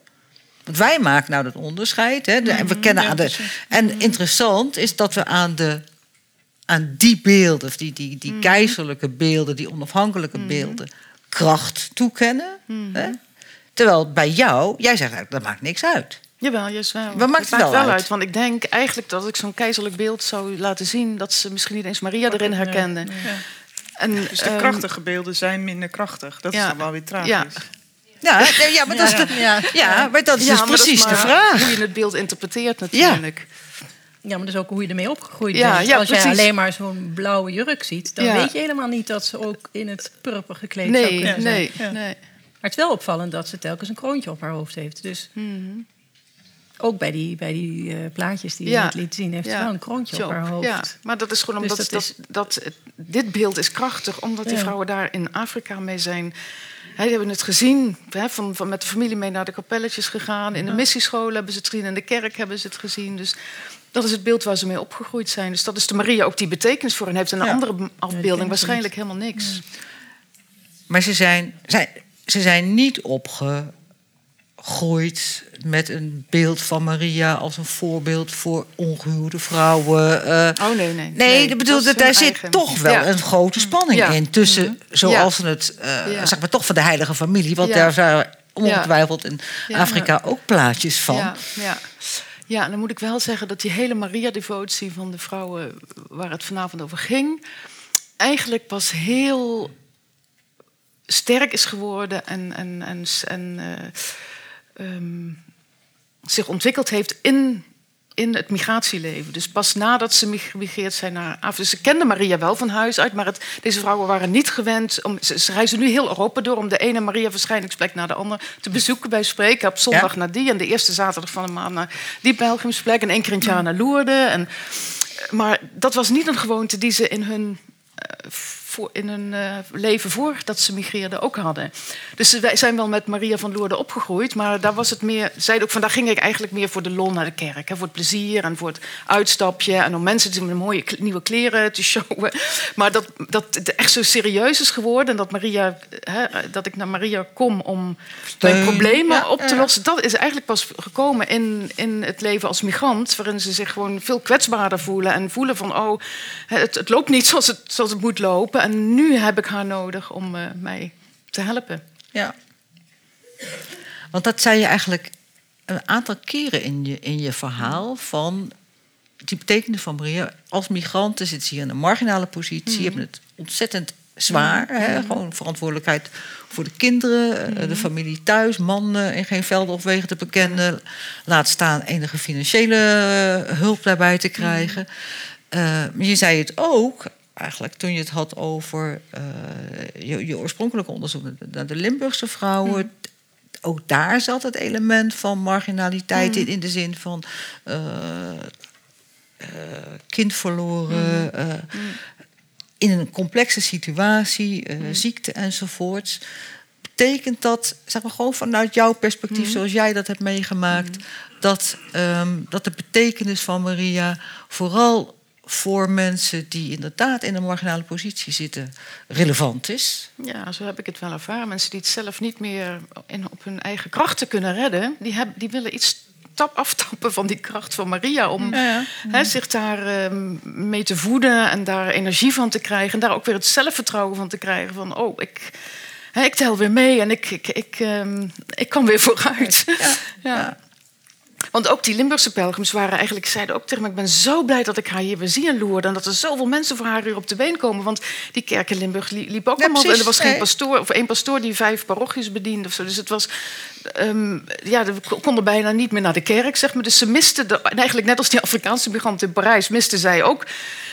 Want wij maken nou dat onderscheid. Hè, de- en we kennen aan de, en interessant is dat we aan, de, aan die beelden, of die, die, die keizerlijke beelden, die onafhankelijke beelden, kracht toekennen. Hè? Terwijl bij jou, jij zegt eigenlijk, dat maakt niks uit. Jawel, juist wel. Wat maakt het wel uit? Want ik denk eigenlijk dat ik zo'n keizerlijk beeld zou laten zien... dat ze misschien niet eens Maria erin herkenden. En, Dus de ehm, krachtige beelden zijn minder krachtig. Dat ja. is dan wel weer tragisch. Ja. Ja, nee, ja, maar, dat is, de, ja, Ja. maar dat is Ja, dus maar dat precies maar de vraag. Hoe je het beeld interpreteert natuurlijk. Ja, maar dat is ook hoe je ermee opgegroeid Ja, bent. ja, Als jij precies. alleen maar zo'n blauwe jurk ziet... dan Ja. weet je helemaal niet dat ze ook in het purper gekleed zou Nee, kunnen nee, zijn. nee. Maar het is wel opvallend dat ze telkens een kroontje op haar hoofd heeft. Dus ook bij die, bij die eh, plaatjes die je Ja. net liet zien... heeft ze Ja. wel een kroontje op haar hoofd. Ja, maar dat is gewoon Dus omdat dat dat is- dat, het- dit beeld is krachtig, omdat die vrouwen daar in Afrika mee zijn. Hè, die hebben het gezien, hè, van, van met de familie mee naar de kapelletjes gegaan. In de missiescholen hebben ze het gezien, in de kerk hebben ze het gezien. Dus dat is het beeld waar ze mee opgegroeid zijn. Dus dat is de Maria ook die betekenis voor hen heeft. En een Ja. andere afbeelding waarschijnlijk helemaal niks. Maar ze zijn, zijn, ze zijn niet opgegroeid met een beeld van Maria als een voorbeeld voor ongehuwde vrouwen. eh. Oh nee, nee. Nee, dat bedoel, dat daar zit toch wel Ja. een grote spanning Ja. in. Tussen, zoals we het, eh, zeg maar, toch van de heilige familie. Want daar zijn ongetwijfeld in. Afrika ook plaatjes van. Ja, ja. ja, dan moet ik wel zeggen dat die hele Maria-devotie van de vrouwen waar het vanavond over ging, eigenlijk pas heel sterk is geworden en, en, en, en eh, ehm, zich ontwikkeld heeft in, in het migratieleven. Dus pas nadat ze mig- gemigreerd zijn naar Afrika. Dus ze kenden Maria wel van huis uit, maar het, deze vrouwen waren niet gewend. Om, ze, ze reizen nu heel Europa door om de ene Maria-verschijningsplek naar de andere te bezoeken bij spreken. Op zondag Ja. naar die en de eerste zaterdag van de maand naar die pelgrimsplek. En één keer in het jaar naar Lourdes. En, maar dat was niet een gewoonte die ze in hun eh, voor, in hun uh, leven voordat ze migreerden ook hadden. Dus wij zijn wel met Maria van Lourdes opgegroeid, maar daar was het meer. Zei ook van daar ging ik eigenlijk meer voor de lol naar de kerk, hè, voor het plezier en voor het uitstapje en om mensen te met mooie nieuwe kleren te showen. Maar dat, dat het echt zo serieus is geworden en dat Maria, hè, dat ik naar Maria kom om mijn problemen op te lossen, dat is eigenlijk pas gekomen in, in het leven als migrant, waarin ze zich gewoon veel kwetsbaarder voelen en voelen van oh, het, het loopt niet zoals het, zoals het moet lopen. En nu heb ik haar nodig om uh, mij te helpen. Ja. Want dat zei je eigenlijk een aantal keren in je, in je verhaal van die betekenis van Maria. Als migranten zitten ze hier in een marginale positie, mm. hebben het ontzettend zwaar. Mm. Hè? Gewoon verantwoordelijkheid voor de kinderen, mm. de familie thuis, mannen in geen velden of wegen te bekennen. Laat staan enige financiële hulp daarbij te krijgen. Uh, je zei het ook, eigenlijk toen je het had over uh, je, je, oorspronkelijke onderzoek naar de Limburgse vrouwen. Mm. Ook daar zat het element van marginaliteit mm. in, in de zin van uh, kind verloren, mm. in een complexe situatie, ziekte enzovoorts. Betekent dat, zeg maar gewoon vanuit jouw perspectief, zoals jij dat hebt meegemaakt, dat, um, dat de betekenis van Maria vooral voor mensen die inderdaad in een marginale positie zitten relevant is. Ja, zo heb ik het wel ervaren. Mensen die het zelf niet meer in, op hun eigen krachten kunnen redden, die, hebben, die willen iets tap, aftappen van die kracht van Maria. Om Hè, zich daar uh, mee te voeden en daar energie van te krijgen. En daar ook weer het zelfvertrouwen van te krijgen. Van, oh, ik, ik tel weer mee en ik, ik, ik, um, ik kan weer vooruit. ja. ja. Want ook die Limburgse pelgrims waren eigenlijk, zeiden ook tegen me: Ik ben zo blij dat ik haar hier weer zie in Loerden. En dat er zoveel mensen voor haar hier op de been komen. Want die kerk in Limburg liep ook allemaal. En er was geen pastoor, of één pastoor die vijf parochies bediende. Of zo. Dus het was. Um, ja, we konden bijna niet meer naar de kerk, zeg maar. Dus ze misten, de, eigenlijk net als die Afrikaanse migranten in Parijs, misten zij ook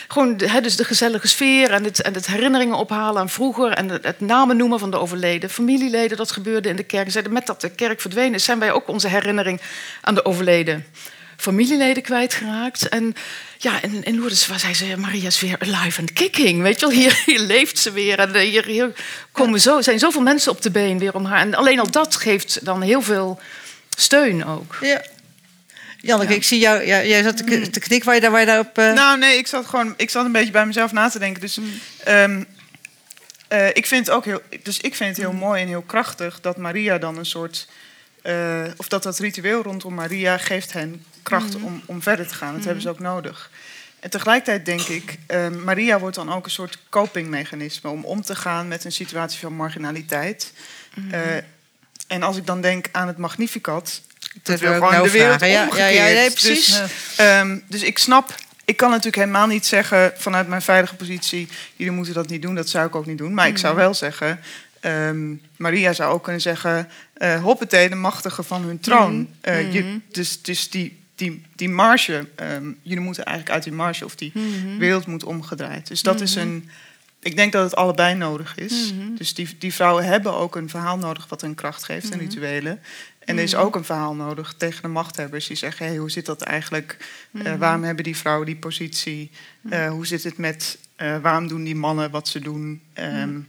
gewoon de, dus de gezellige sfeer en het, en het herinneringen ophalen aan vroeger en het, het, namen noemen van de overleden familieleden. Dat gebeurde in de kerk. Zeiden met dat de kerk verdwenen is, zijn wij ook onze herinnering aan de overleden familieleden kwijtgeraakt. En ja, in, in Lourdes zei ze, Maria is weer alive and kicking. Weet je wel, hier, hier leeft ze weer. En hier, hier komen zo, zijn zoveel mensen op de been weer om haar. En alleen al dat geeft dan heel veel steun ook. Ja. Janneke, ik zie jou, ja, jij zat te, mm. te knikken waar je, daar, waar je daarop... Uh... Nou nee, ik zat gewoon ik zat een beetje bij mezelf na te denken. Dus um, uh, ik vind het ook heel, dus ik vind het heel mm. mooi en heel krachtig dat Maria dan een soort... Uh, of dat dat ritueel rondom Maria geeft hen kracht mm. om, om verder te gaan. Dat hebben ze ook nodig. En tegelijkertijd denk ik, uh, Maria wordt dan ook een soort copingmechanisme om om te gaan met een situatie van marginaliteit. Mm. Uh, en als ik dan denk aan het Magnificat, dat wil gewoon de wereld vragen. Ja, ja, ja, precies. Dus, um, dus ik snap ik kan natuurlijk helemaal niet zeggen vanuit mijn veilige positie: jullie moeten dat niet doen. Dat zou ik ook niet doen. Maar ik zou wel zeggen: um, Maria zou ook kunnen zeggen: uh, hoppatee, de machtige van hun troon. Mm. Uh, je, mm-hmm. dus, dus die, die, die marge, um, jullie moeten eigenlijk uit die marge of die mm-hmm. wereld moet omgedraaid. Dus dat is een. Ik denk dat het allebei nodig is. Dus die, die vrouwen hebben ook een verhaal nodig wat een kracht geeft en rituelen. En er is ook een verhaal nodig tegen de machthebbers die zeggen: hey, hoe zit dat eigenlijk? Uh, waarom hebben die vrouwen die positie? Hoe zit het met waarom doen die mannen wat ze doen? Um,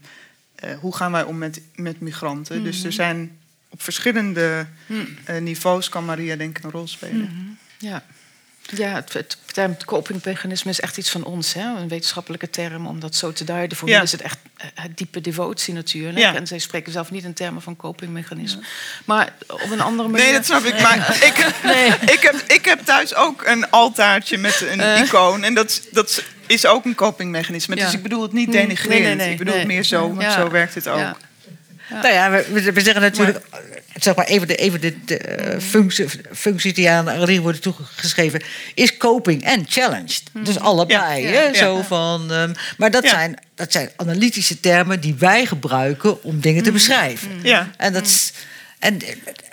hoe gaan wij om met, met migranten? Dus er zijn op verschillende niveaus kan Maria denk ik een rol spelen. Ja. Ja, het, het, copingmechanisme is echt iets van ons, hè? een wetenschappelijke term om dat zo te duiden. Voor mij is het echt eh, het diepe devotie natuurlijk. En zij spreken zelf niet in termen van copingmechanisme. Maar op een andere manier. Nee, dat snap ik. Maar ik, nee. ik, heb, ik heb thuis ook een altaartje met een uh. icoon. En dat, dat is ook een copingmechanisme. Dus ik bedoel het niet hm. denigrerend. Nee, nee, ik bedoel het meer zo, want zo werkt het ook. Nou ja, we, we zeggen natuurlijk, zeg maar even de, even de, de uh, functie, functies die aan worden toegeschreven, is coping en challenged. Mm. Dus allebei. Ja, ja, Zo van, um, maar dat, zijn, dat zijn analytische termen die wij gebruiken om dingen te mm. beschrijven. Ja. En dat is. En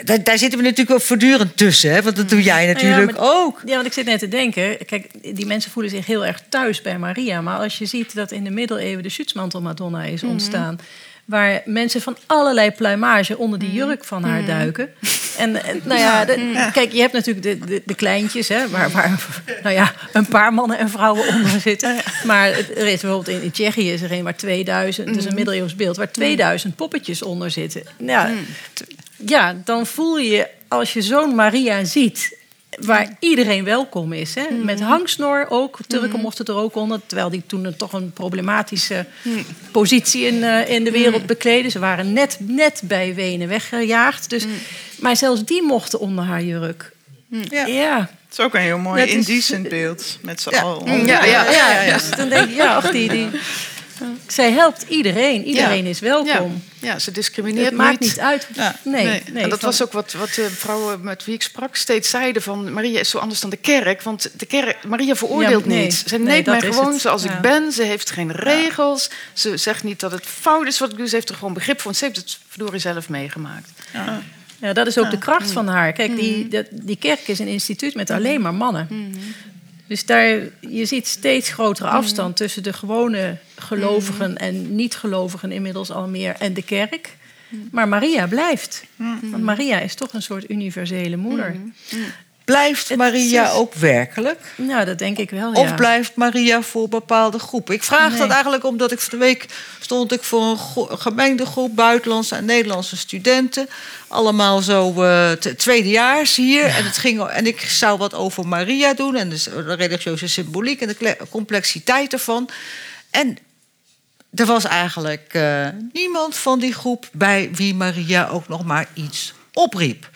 daar, daar, zitten we natuurlijk wel voortdurend tussen, hè? want dat doe jij natuurlijk nou ja, ook. Ja, want ik zit net te denken, kijk, die mensen voelen zich heel erg thuis bij Maria. Maar als je ziet dat in de middeleeuwen de Schutsmantel Madonna is mhm. ontstaan waar mensen van allerlei pluimage onder die mhm. jurk van haar mhm. duiken. En, en, nou ja, de- kijk, je hebt natuurlijk de, de, de kleintjes, hè, waar, waar nou ja, een paar mannen en vrouwen onder zitten. Maar er is bijvoorbeeld in, in Tsjechië is er een waar 2000, dus een middeleeuws beeld, waar 2000 poppetjes onder zitten. Ja, t- ja, dan voel je als je zo'n Maria ziet. Waar iedereen welkom is. Hè? Met hangsnor ook. Turken mochten er ook onder. Terwijl die toen een, toch een problematische positie in, eh, in de wereld bekleden. Ze waren net, net bij Wenen weggejaagd. Dus, Maar zelfs die mochten onder haar jurk. Ja. Ja. Het is ook een heel mooi Dat is- indecent beeld. Met z'n Ja. allen. Ja, ja, Ja, Dus dan denk ik, ja, ach, die, die. Zij helpt iedereen. Iedereen Ja. is welkom. Ja, ja, ze discrimineert Het maakt niet uit. Ja. Nee, nee. en dat van- was ook wat, wat de vrouwen met wie ik sprak steeds zeiden: van Maria is zo anders dan de kerk. Want de kerk, Maria veroordeelt Ja, nee. niet. Ze Nee, neemt mij gewoon het. zoals Ja. ik ben. Ze heeft geen regels. Ze zegt niet dat het fout is wat ik doe. Ze heeft er gewoon begrip voor. Ze heeft het verdorie zelf meegemaakt. Ja, dat is ook de kracht van haar. Kijk, die, dat, die kerk is een instituut met alleen maar mannen. Dus daar, je ziet steeds grotere afstand tussen de gewone gelovigen en niet-gelovigen inmiddels al meer en de kerk. Maar Maria blijft. Want Maria is toch een soort universele moeder. Blijft Het Maria is- ook werkelijk? Nou, dat denk ik wel, Of ja. blijft Maria voor bepaalde groepen? Ik vraag Nee. dat eigenlijk omdat ik van de week stond ik voor een gro- een gemengde groep buitenlandse en Nederlandse studenten. Allemaal zo t- tweedejaars hier. En, het ging, en ik zou wat over Maria doen en dus de religieuze symboliek en de complexiteit ervan. En er was eigenlijk eh, niemand van die groep bij wie Maria ook nog maar iets opriep.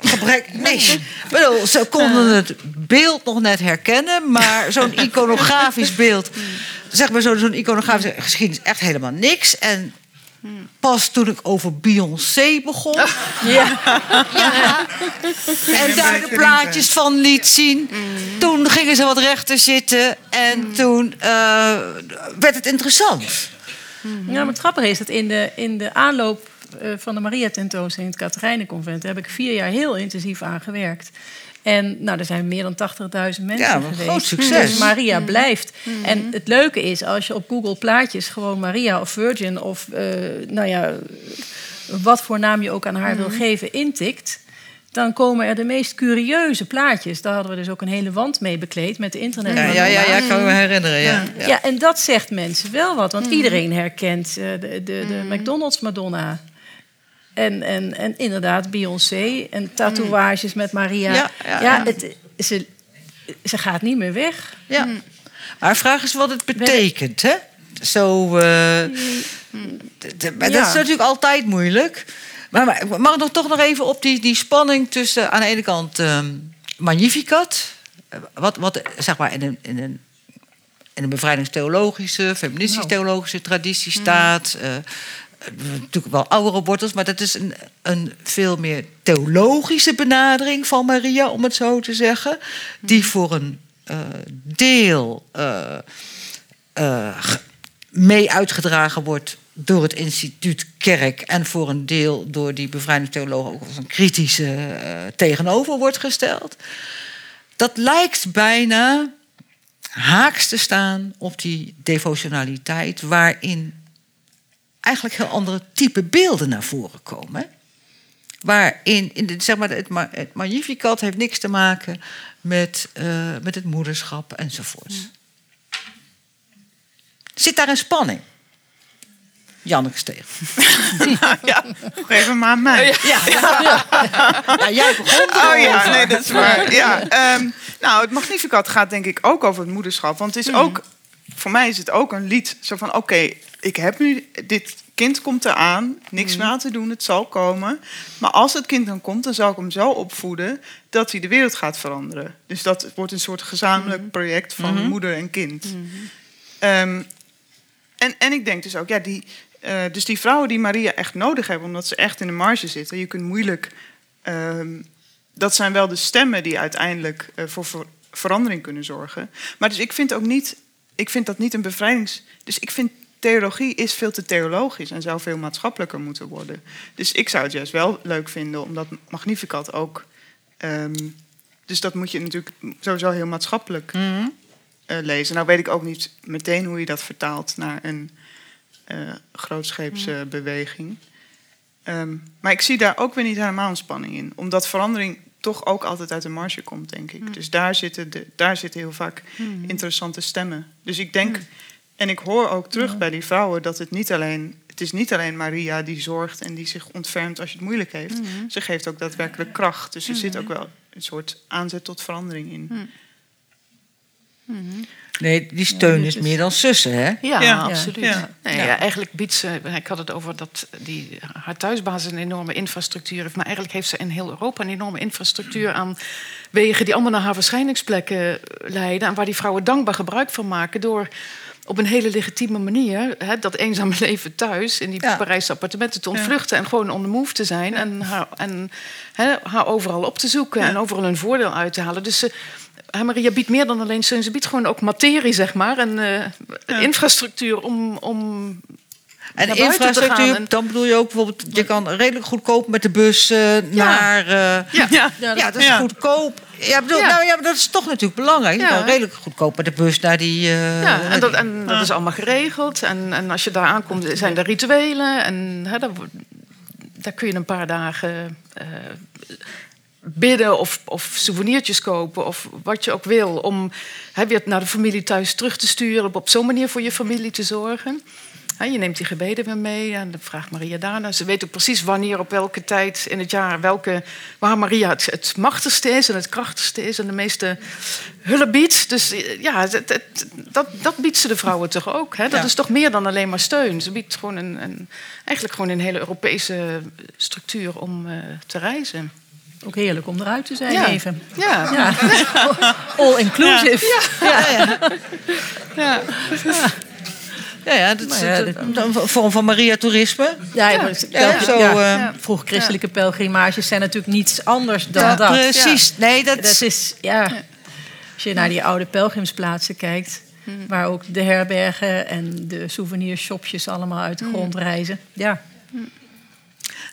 Gebrek, nee. Bedoel, ze konden het beeld nog net herkennen, maar zo'n iconografisch beeld, zeg maar zo- zo'n iconografische geschiedenis, echt helemaal niks. En pas toen ik over Beyoncé begon. Ja. en daar de plaatjes van liet zien, toen gingen ze wat rechter zitten en toen eh, werd het interessant. Ja, maar het grappige is dat in de, in de aanloop van de Maria-tentoonstelling in het Katerijnenconvent... daar heb ik vier jaar heel intensief aan gewerkt. En nou, er zijn meer dan 80.000 mensen Ja, een geweest. groot succes. Dus Maria blijft. En het leuke is, als je op Google plaatjes gewoon Maria of Virgin... of eh, nou ja, wat voor naam je ook aan haar wil geven, intikt... dan komen er de meest curieuze plaatjes. Daar hadden we dus ook een hele wand mee bekleed met de internet. Ja, ja, ja, ja ik kan me herinneren. Ja. Ja. en dat zegt mensen wel wat. Want iedereen herkent eh, de, de, de McDonald's Madonna. En, en, en inderdaad Beyoncé. En tatoeages met Maria. Ja, ja, ja. Het, ze, ze gaat niet meer weg. Ja. Maar vraag is wat het betekent, hè? Zo, eh, maar dat is natuurlijk altijd moeilijk. Maar, maar ik mag nog toch nog even op die, die spanning tussen aan de ene kant ehm, Magnificat, eh, wat, wat zeg maar in een, in een, in een bevrijdingstheologische, feministisch-theologische traditie staat. eh, natuurlijk wel oudere wortels, maar dat is een, een veel meer theologische benadering van Maria, om het zo te zeggen. Die voor een eh, deel eh, eh, mee uitgedragen wordt door het instituut Kerk en voor een deel door die bevrijdingstheologen ook als een kritische tegenover wordt gesteld. Dat lijkt bijna haaks te staan op die devotionaliteit waarin eigenlijk heel andere type beelden naar voren komen. Waarin, in de, zeg maar, het, het Magnificat heeft niks te maken met, eh, met het moederschap enzovoorts. Zit daar een spanning? Janneke Steeg. ja, geef hem maar aan mij. Ja, ja, jij begon Oh ja, nee, dat is waar. Ja, ehm, nou, het Magnificat gaat denk ik ook over het moederschap. Want het is ook, voor mij is het ook een lied. Zo van, oké, ik heb nu, dit kind komt eraan. Niks meer aan te doen, het zal komen. Maar als het kind dan komt, dan zal ik hem zo opvoeden... dat hij de wereld gaat veranderen. Dus dat wordt een soort gezamenlijk project van moeder en kind. Ehm, en, en ik denk dus ook, ja, die, eh, dus die vrouwen die Maria echt nodig hebben, omdat ze echt in de marge zitten, je kunt moeilijk. ehm, dat zijn wel de stemmen die uiteindelijk eh, voor ver- verandering kunnen zorgen. Maar dus ik vind ook niet, ik vind dat niet een bevrijdings. Dus ik vind theologie is veel te theologisch en zou veel maatschappelijker moeten worden. Dus ik zou het juist wel leuk vinden, omdat Magnificat ook. ehm, dus dat moet je natuurlijk sowieso heel maatschappelijk eh, lezen. Nou weet ik ook niet meteen hoe je dat vertaalt naar een eh grootscheepse beweging. Ehm, maar ik zie daar ook weer niet helemaal een spanning in. Omdat verandering toch ook altijd uit de marge komt, denk ik. Dus daar zitten, de, daar zitten heel vaak interessante stemmen. Dus ik denk, en ik hoor ook terug bij die vrouwen dat het niet alleen. Het is niet alleen Maria die zorgt en die zich ontfermt als je het moeilijk heeft. Ze geeft ook daadwerkelijk kracht. Dus er zit ook wel een soort aanzet tot verandering in. Nee, die steun is meer dan zussen, hè? Ja, Ja. absoluut. Ja. Nee, ja, eigenlijk biedt ze, ik had het over dat die, haar thuisbasis een enorme infrastructuur heeft. Maar eigenlijk heeft ze in heel Europa een enorme infrastructuur aan wegen die allemaal naar haar verschijningsplekken leiden. En waar die vrouwen dankbaar gebruik van maken door op een hele legitieme manier hè, dat eenzame leven thuis in die Ja. Parijse appartementen te ontvluchten en gewoon on the move te zijn en haar, en, hè, haar overal op te zoeken en overal een voordeel uit te halen. Dus ze, hè, Maria biedt meer dan alleen steun, ze biedt gewoon ook materie, zeg maar, en eh, infrastructuur om, om En naar buiten te infrastructuur, gaan en- dan bedoel je ook bijvoorbeeld... je kan redelijk goedkoop met de bus eh, naar... eh, Ja. Ja. ja, dat is Ja. goedkoop. Ja, bedoel, Ja. Nou, ja, maar dat is toch natuurlijk belangrijk. Je Ja. kan redelijk goedkoop met de bus naar die... eh, Ja, en dat, en dat is allemaal geregeld. En, en als je daar aankomt, zijn er rituelen. En hè, daar, daar kun je een paar dagen eh, bidden of, of souvenirtjes kopen of wat je ook wil. Om hè, weer naar de familie thuis terug te sturen. Om op zo'n manier voor je familie te zorgen. Je neemt die gebeden weer mee en dan vraagt Maria daarna. Ze weet ook precies wanneer, op welke tijd in het jaar, welke, waar Maria het, het machtigste is en het krachtigste is en de meeste hulp biedt. Dus eh, ja, het- het- dat, dat biedt ze de vrouwen toch ook. Hè? Dat Ja. is toch meer dan alleen maar steun. Ze biedt gewoon een, een, eigenlijk gewoon een hele Europese structuur om eh, te reizen. Ook heerlijk om eruit te zijn Ja. even. Ja, Ja. All inclusive. ja. Ja, ja, dat is Nou ja, een- een vorm van Maria Toerisme. Ja, Ja. maar Ja, dat- zo, ja. eh, Ja. Vroeg christelijke pelgrimages zijn natuurlijk niets anders dan Ja, dat. precies. Nee, dat, Dat is, ja, als je naar die oude pelgrimsplaatsen kijkt... waar ook de herbergen en de souvenirshopjes allemaal uit de grond reizen. Ja,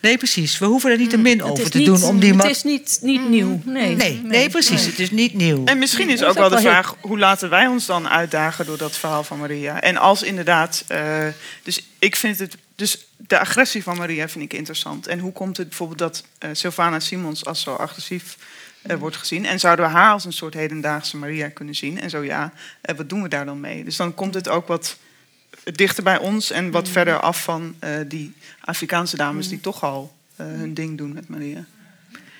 nee, precies. We hoeven er niet te min het over te niet, doen om die... Het is niet, niet nieuw, nee. Nee, nee, precies. Het is niet nieuw. En misschien is ook is wel de heel- vraag, hoe laten wij ons dan uitdagen door dat verhaal van Maria? En als inderdaad, eh, dus ik vind het, dus de agressie van Maria vind ik interessant. En hoe komt het bijvoorbeeld dat eh Sylvana Simons als zo agressief eh, wordt gezien? En zouden we haar als een soort hedendaagse Maria kunnen zien? En zo ja, eh, wat doen we daar dan mee? Dus dan komt het ook wat dichter bij ons en wat verder af van eh, die Afrikaanse dames die toch al eh, hun ding doen met Maria.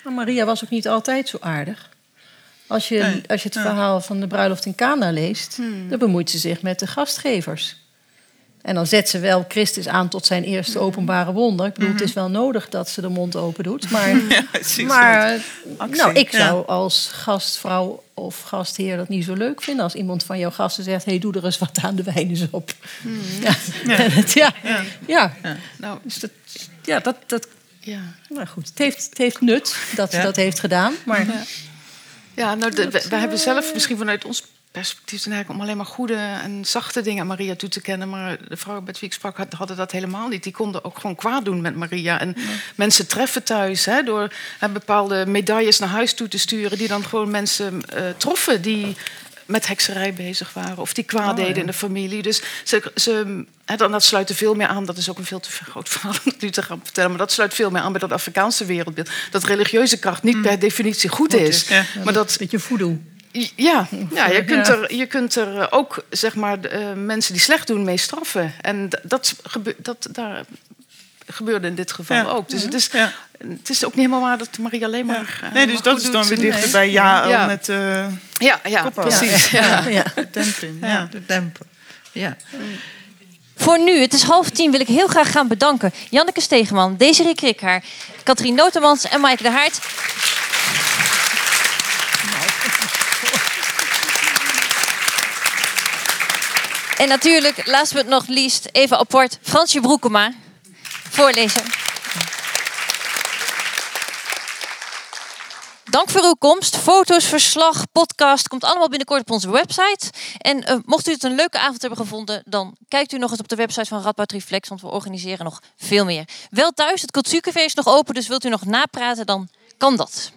Maar Maria was ook niet altijd zo aardig. Als je, Nee, als je het ja. verhaal van de bruiloft in Cana leest... dan bemoeit ze zich met de gastgevers. En dan zet ze wel Christus aan tot zijn eerste openbare wonder. Ik bedoel, het is wel nodig dat ze de mond open doet. Maar, maar nou, ik ja. zou als gastvrouw of gastheer dat niet zo leuk vinden... als iemand van jouw gasten zegt... hé, hey, doe er eens wat aan de wijn eens op. Ja. Ja. Ja. Nou, Dus dat, ja, dat, dat, ja. nou goed. Het heeft, het heeft nut dat ze dat heeft gedaan. Maar Ja, nou, de, we, we hebben zelf misschien vanuit ons perspectief zijn eigenlijk om alleen maar goede en zachte dingen aan Maria toe te kennen. Maar de vrouwen met wie ik sprak had- hadden dat helemaal niet. Die konden ook gewoon kwaad doen met Maria. En mensen treffen thuis hè, door hè, bepaalde medailles naar huis toe te sturen. Die dan gewoon mensen eh, troffen die met hekserij bezig waren. Of die kwaad deden in de familie. Dus ze, ze, hè, dan, dat sluit er veel meer aan. Dat is ook een veel te groot verhaal om nu te gaan vertellen. Maar dat sluit veel meer aan bij dat Afrikaanse wereldbeeld. Dat religieuze kracht niet per definitie goed is. Ja. Maar dat beetje voodoo. Ja, ja, je, kunt er, je kunt er eh, ook zeg maar, de, eh, mensen die slecht doen mee straffen. En dat, gebe- dat daar gebeurde in dit geval Ja. ook. Dus het is, Ja. het is ook niet helemaal waar dat Maria alleen maar. eh, Nee, dus maar dat is dan doet. weer dichter bij ja, Ja. met eh Ja, ja precies. Ja. Ja. demping. Ja. De demper. Ja. Voor nu, het is half tien, wil ik heel graag gaan bedanken. Janneke Stegeman, Desiree Krikhaar, Katrien Notemans en Maaike de Haart. En natuurlijk, last but not least, even apart, Fransje Broekema, voorlezer. Dank voor uw komst. Foto's, verslag, podcast komt allemaal binnenkort op onze website. En eh, mocht u het een leuke avond hebben gevonden, dan kijkt u nog eens op de website van Radboud Reflex, want we organiseren nog veel meer. Wel thuis, het cultuurcafé is nog open, dus wilt u nog napraten, dan kan dat.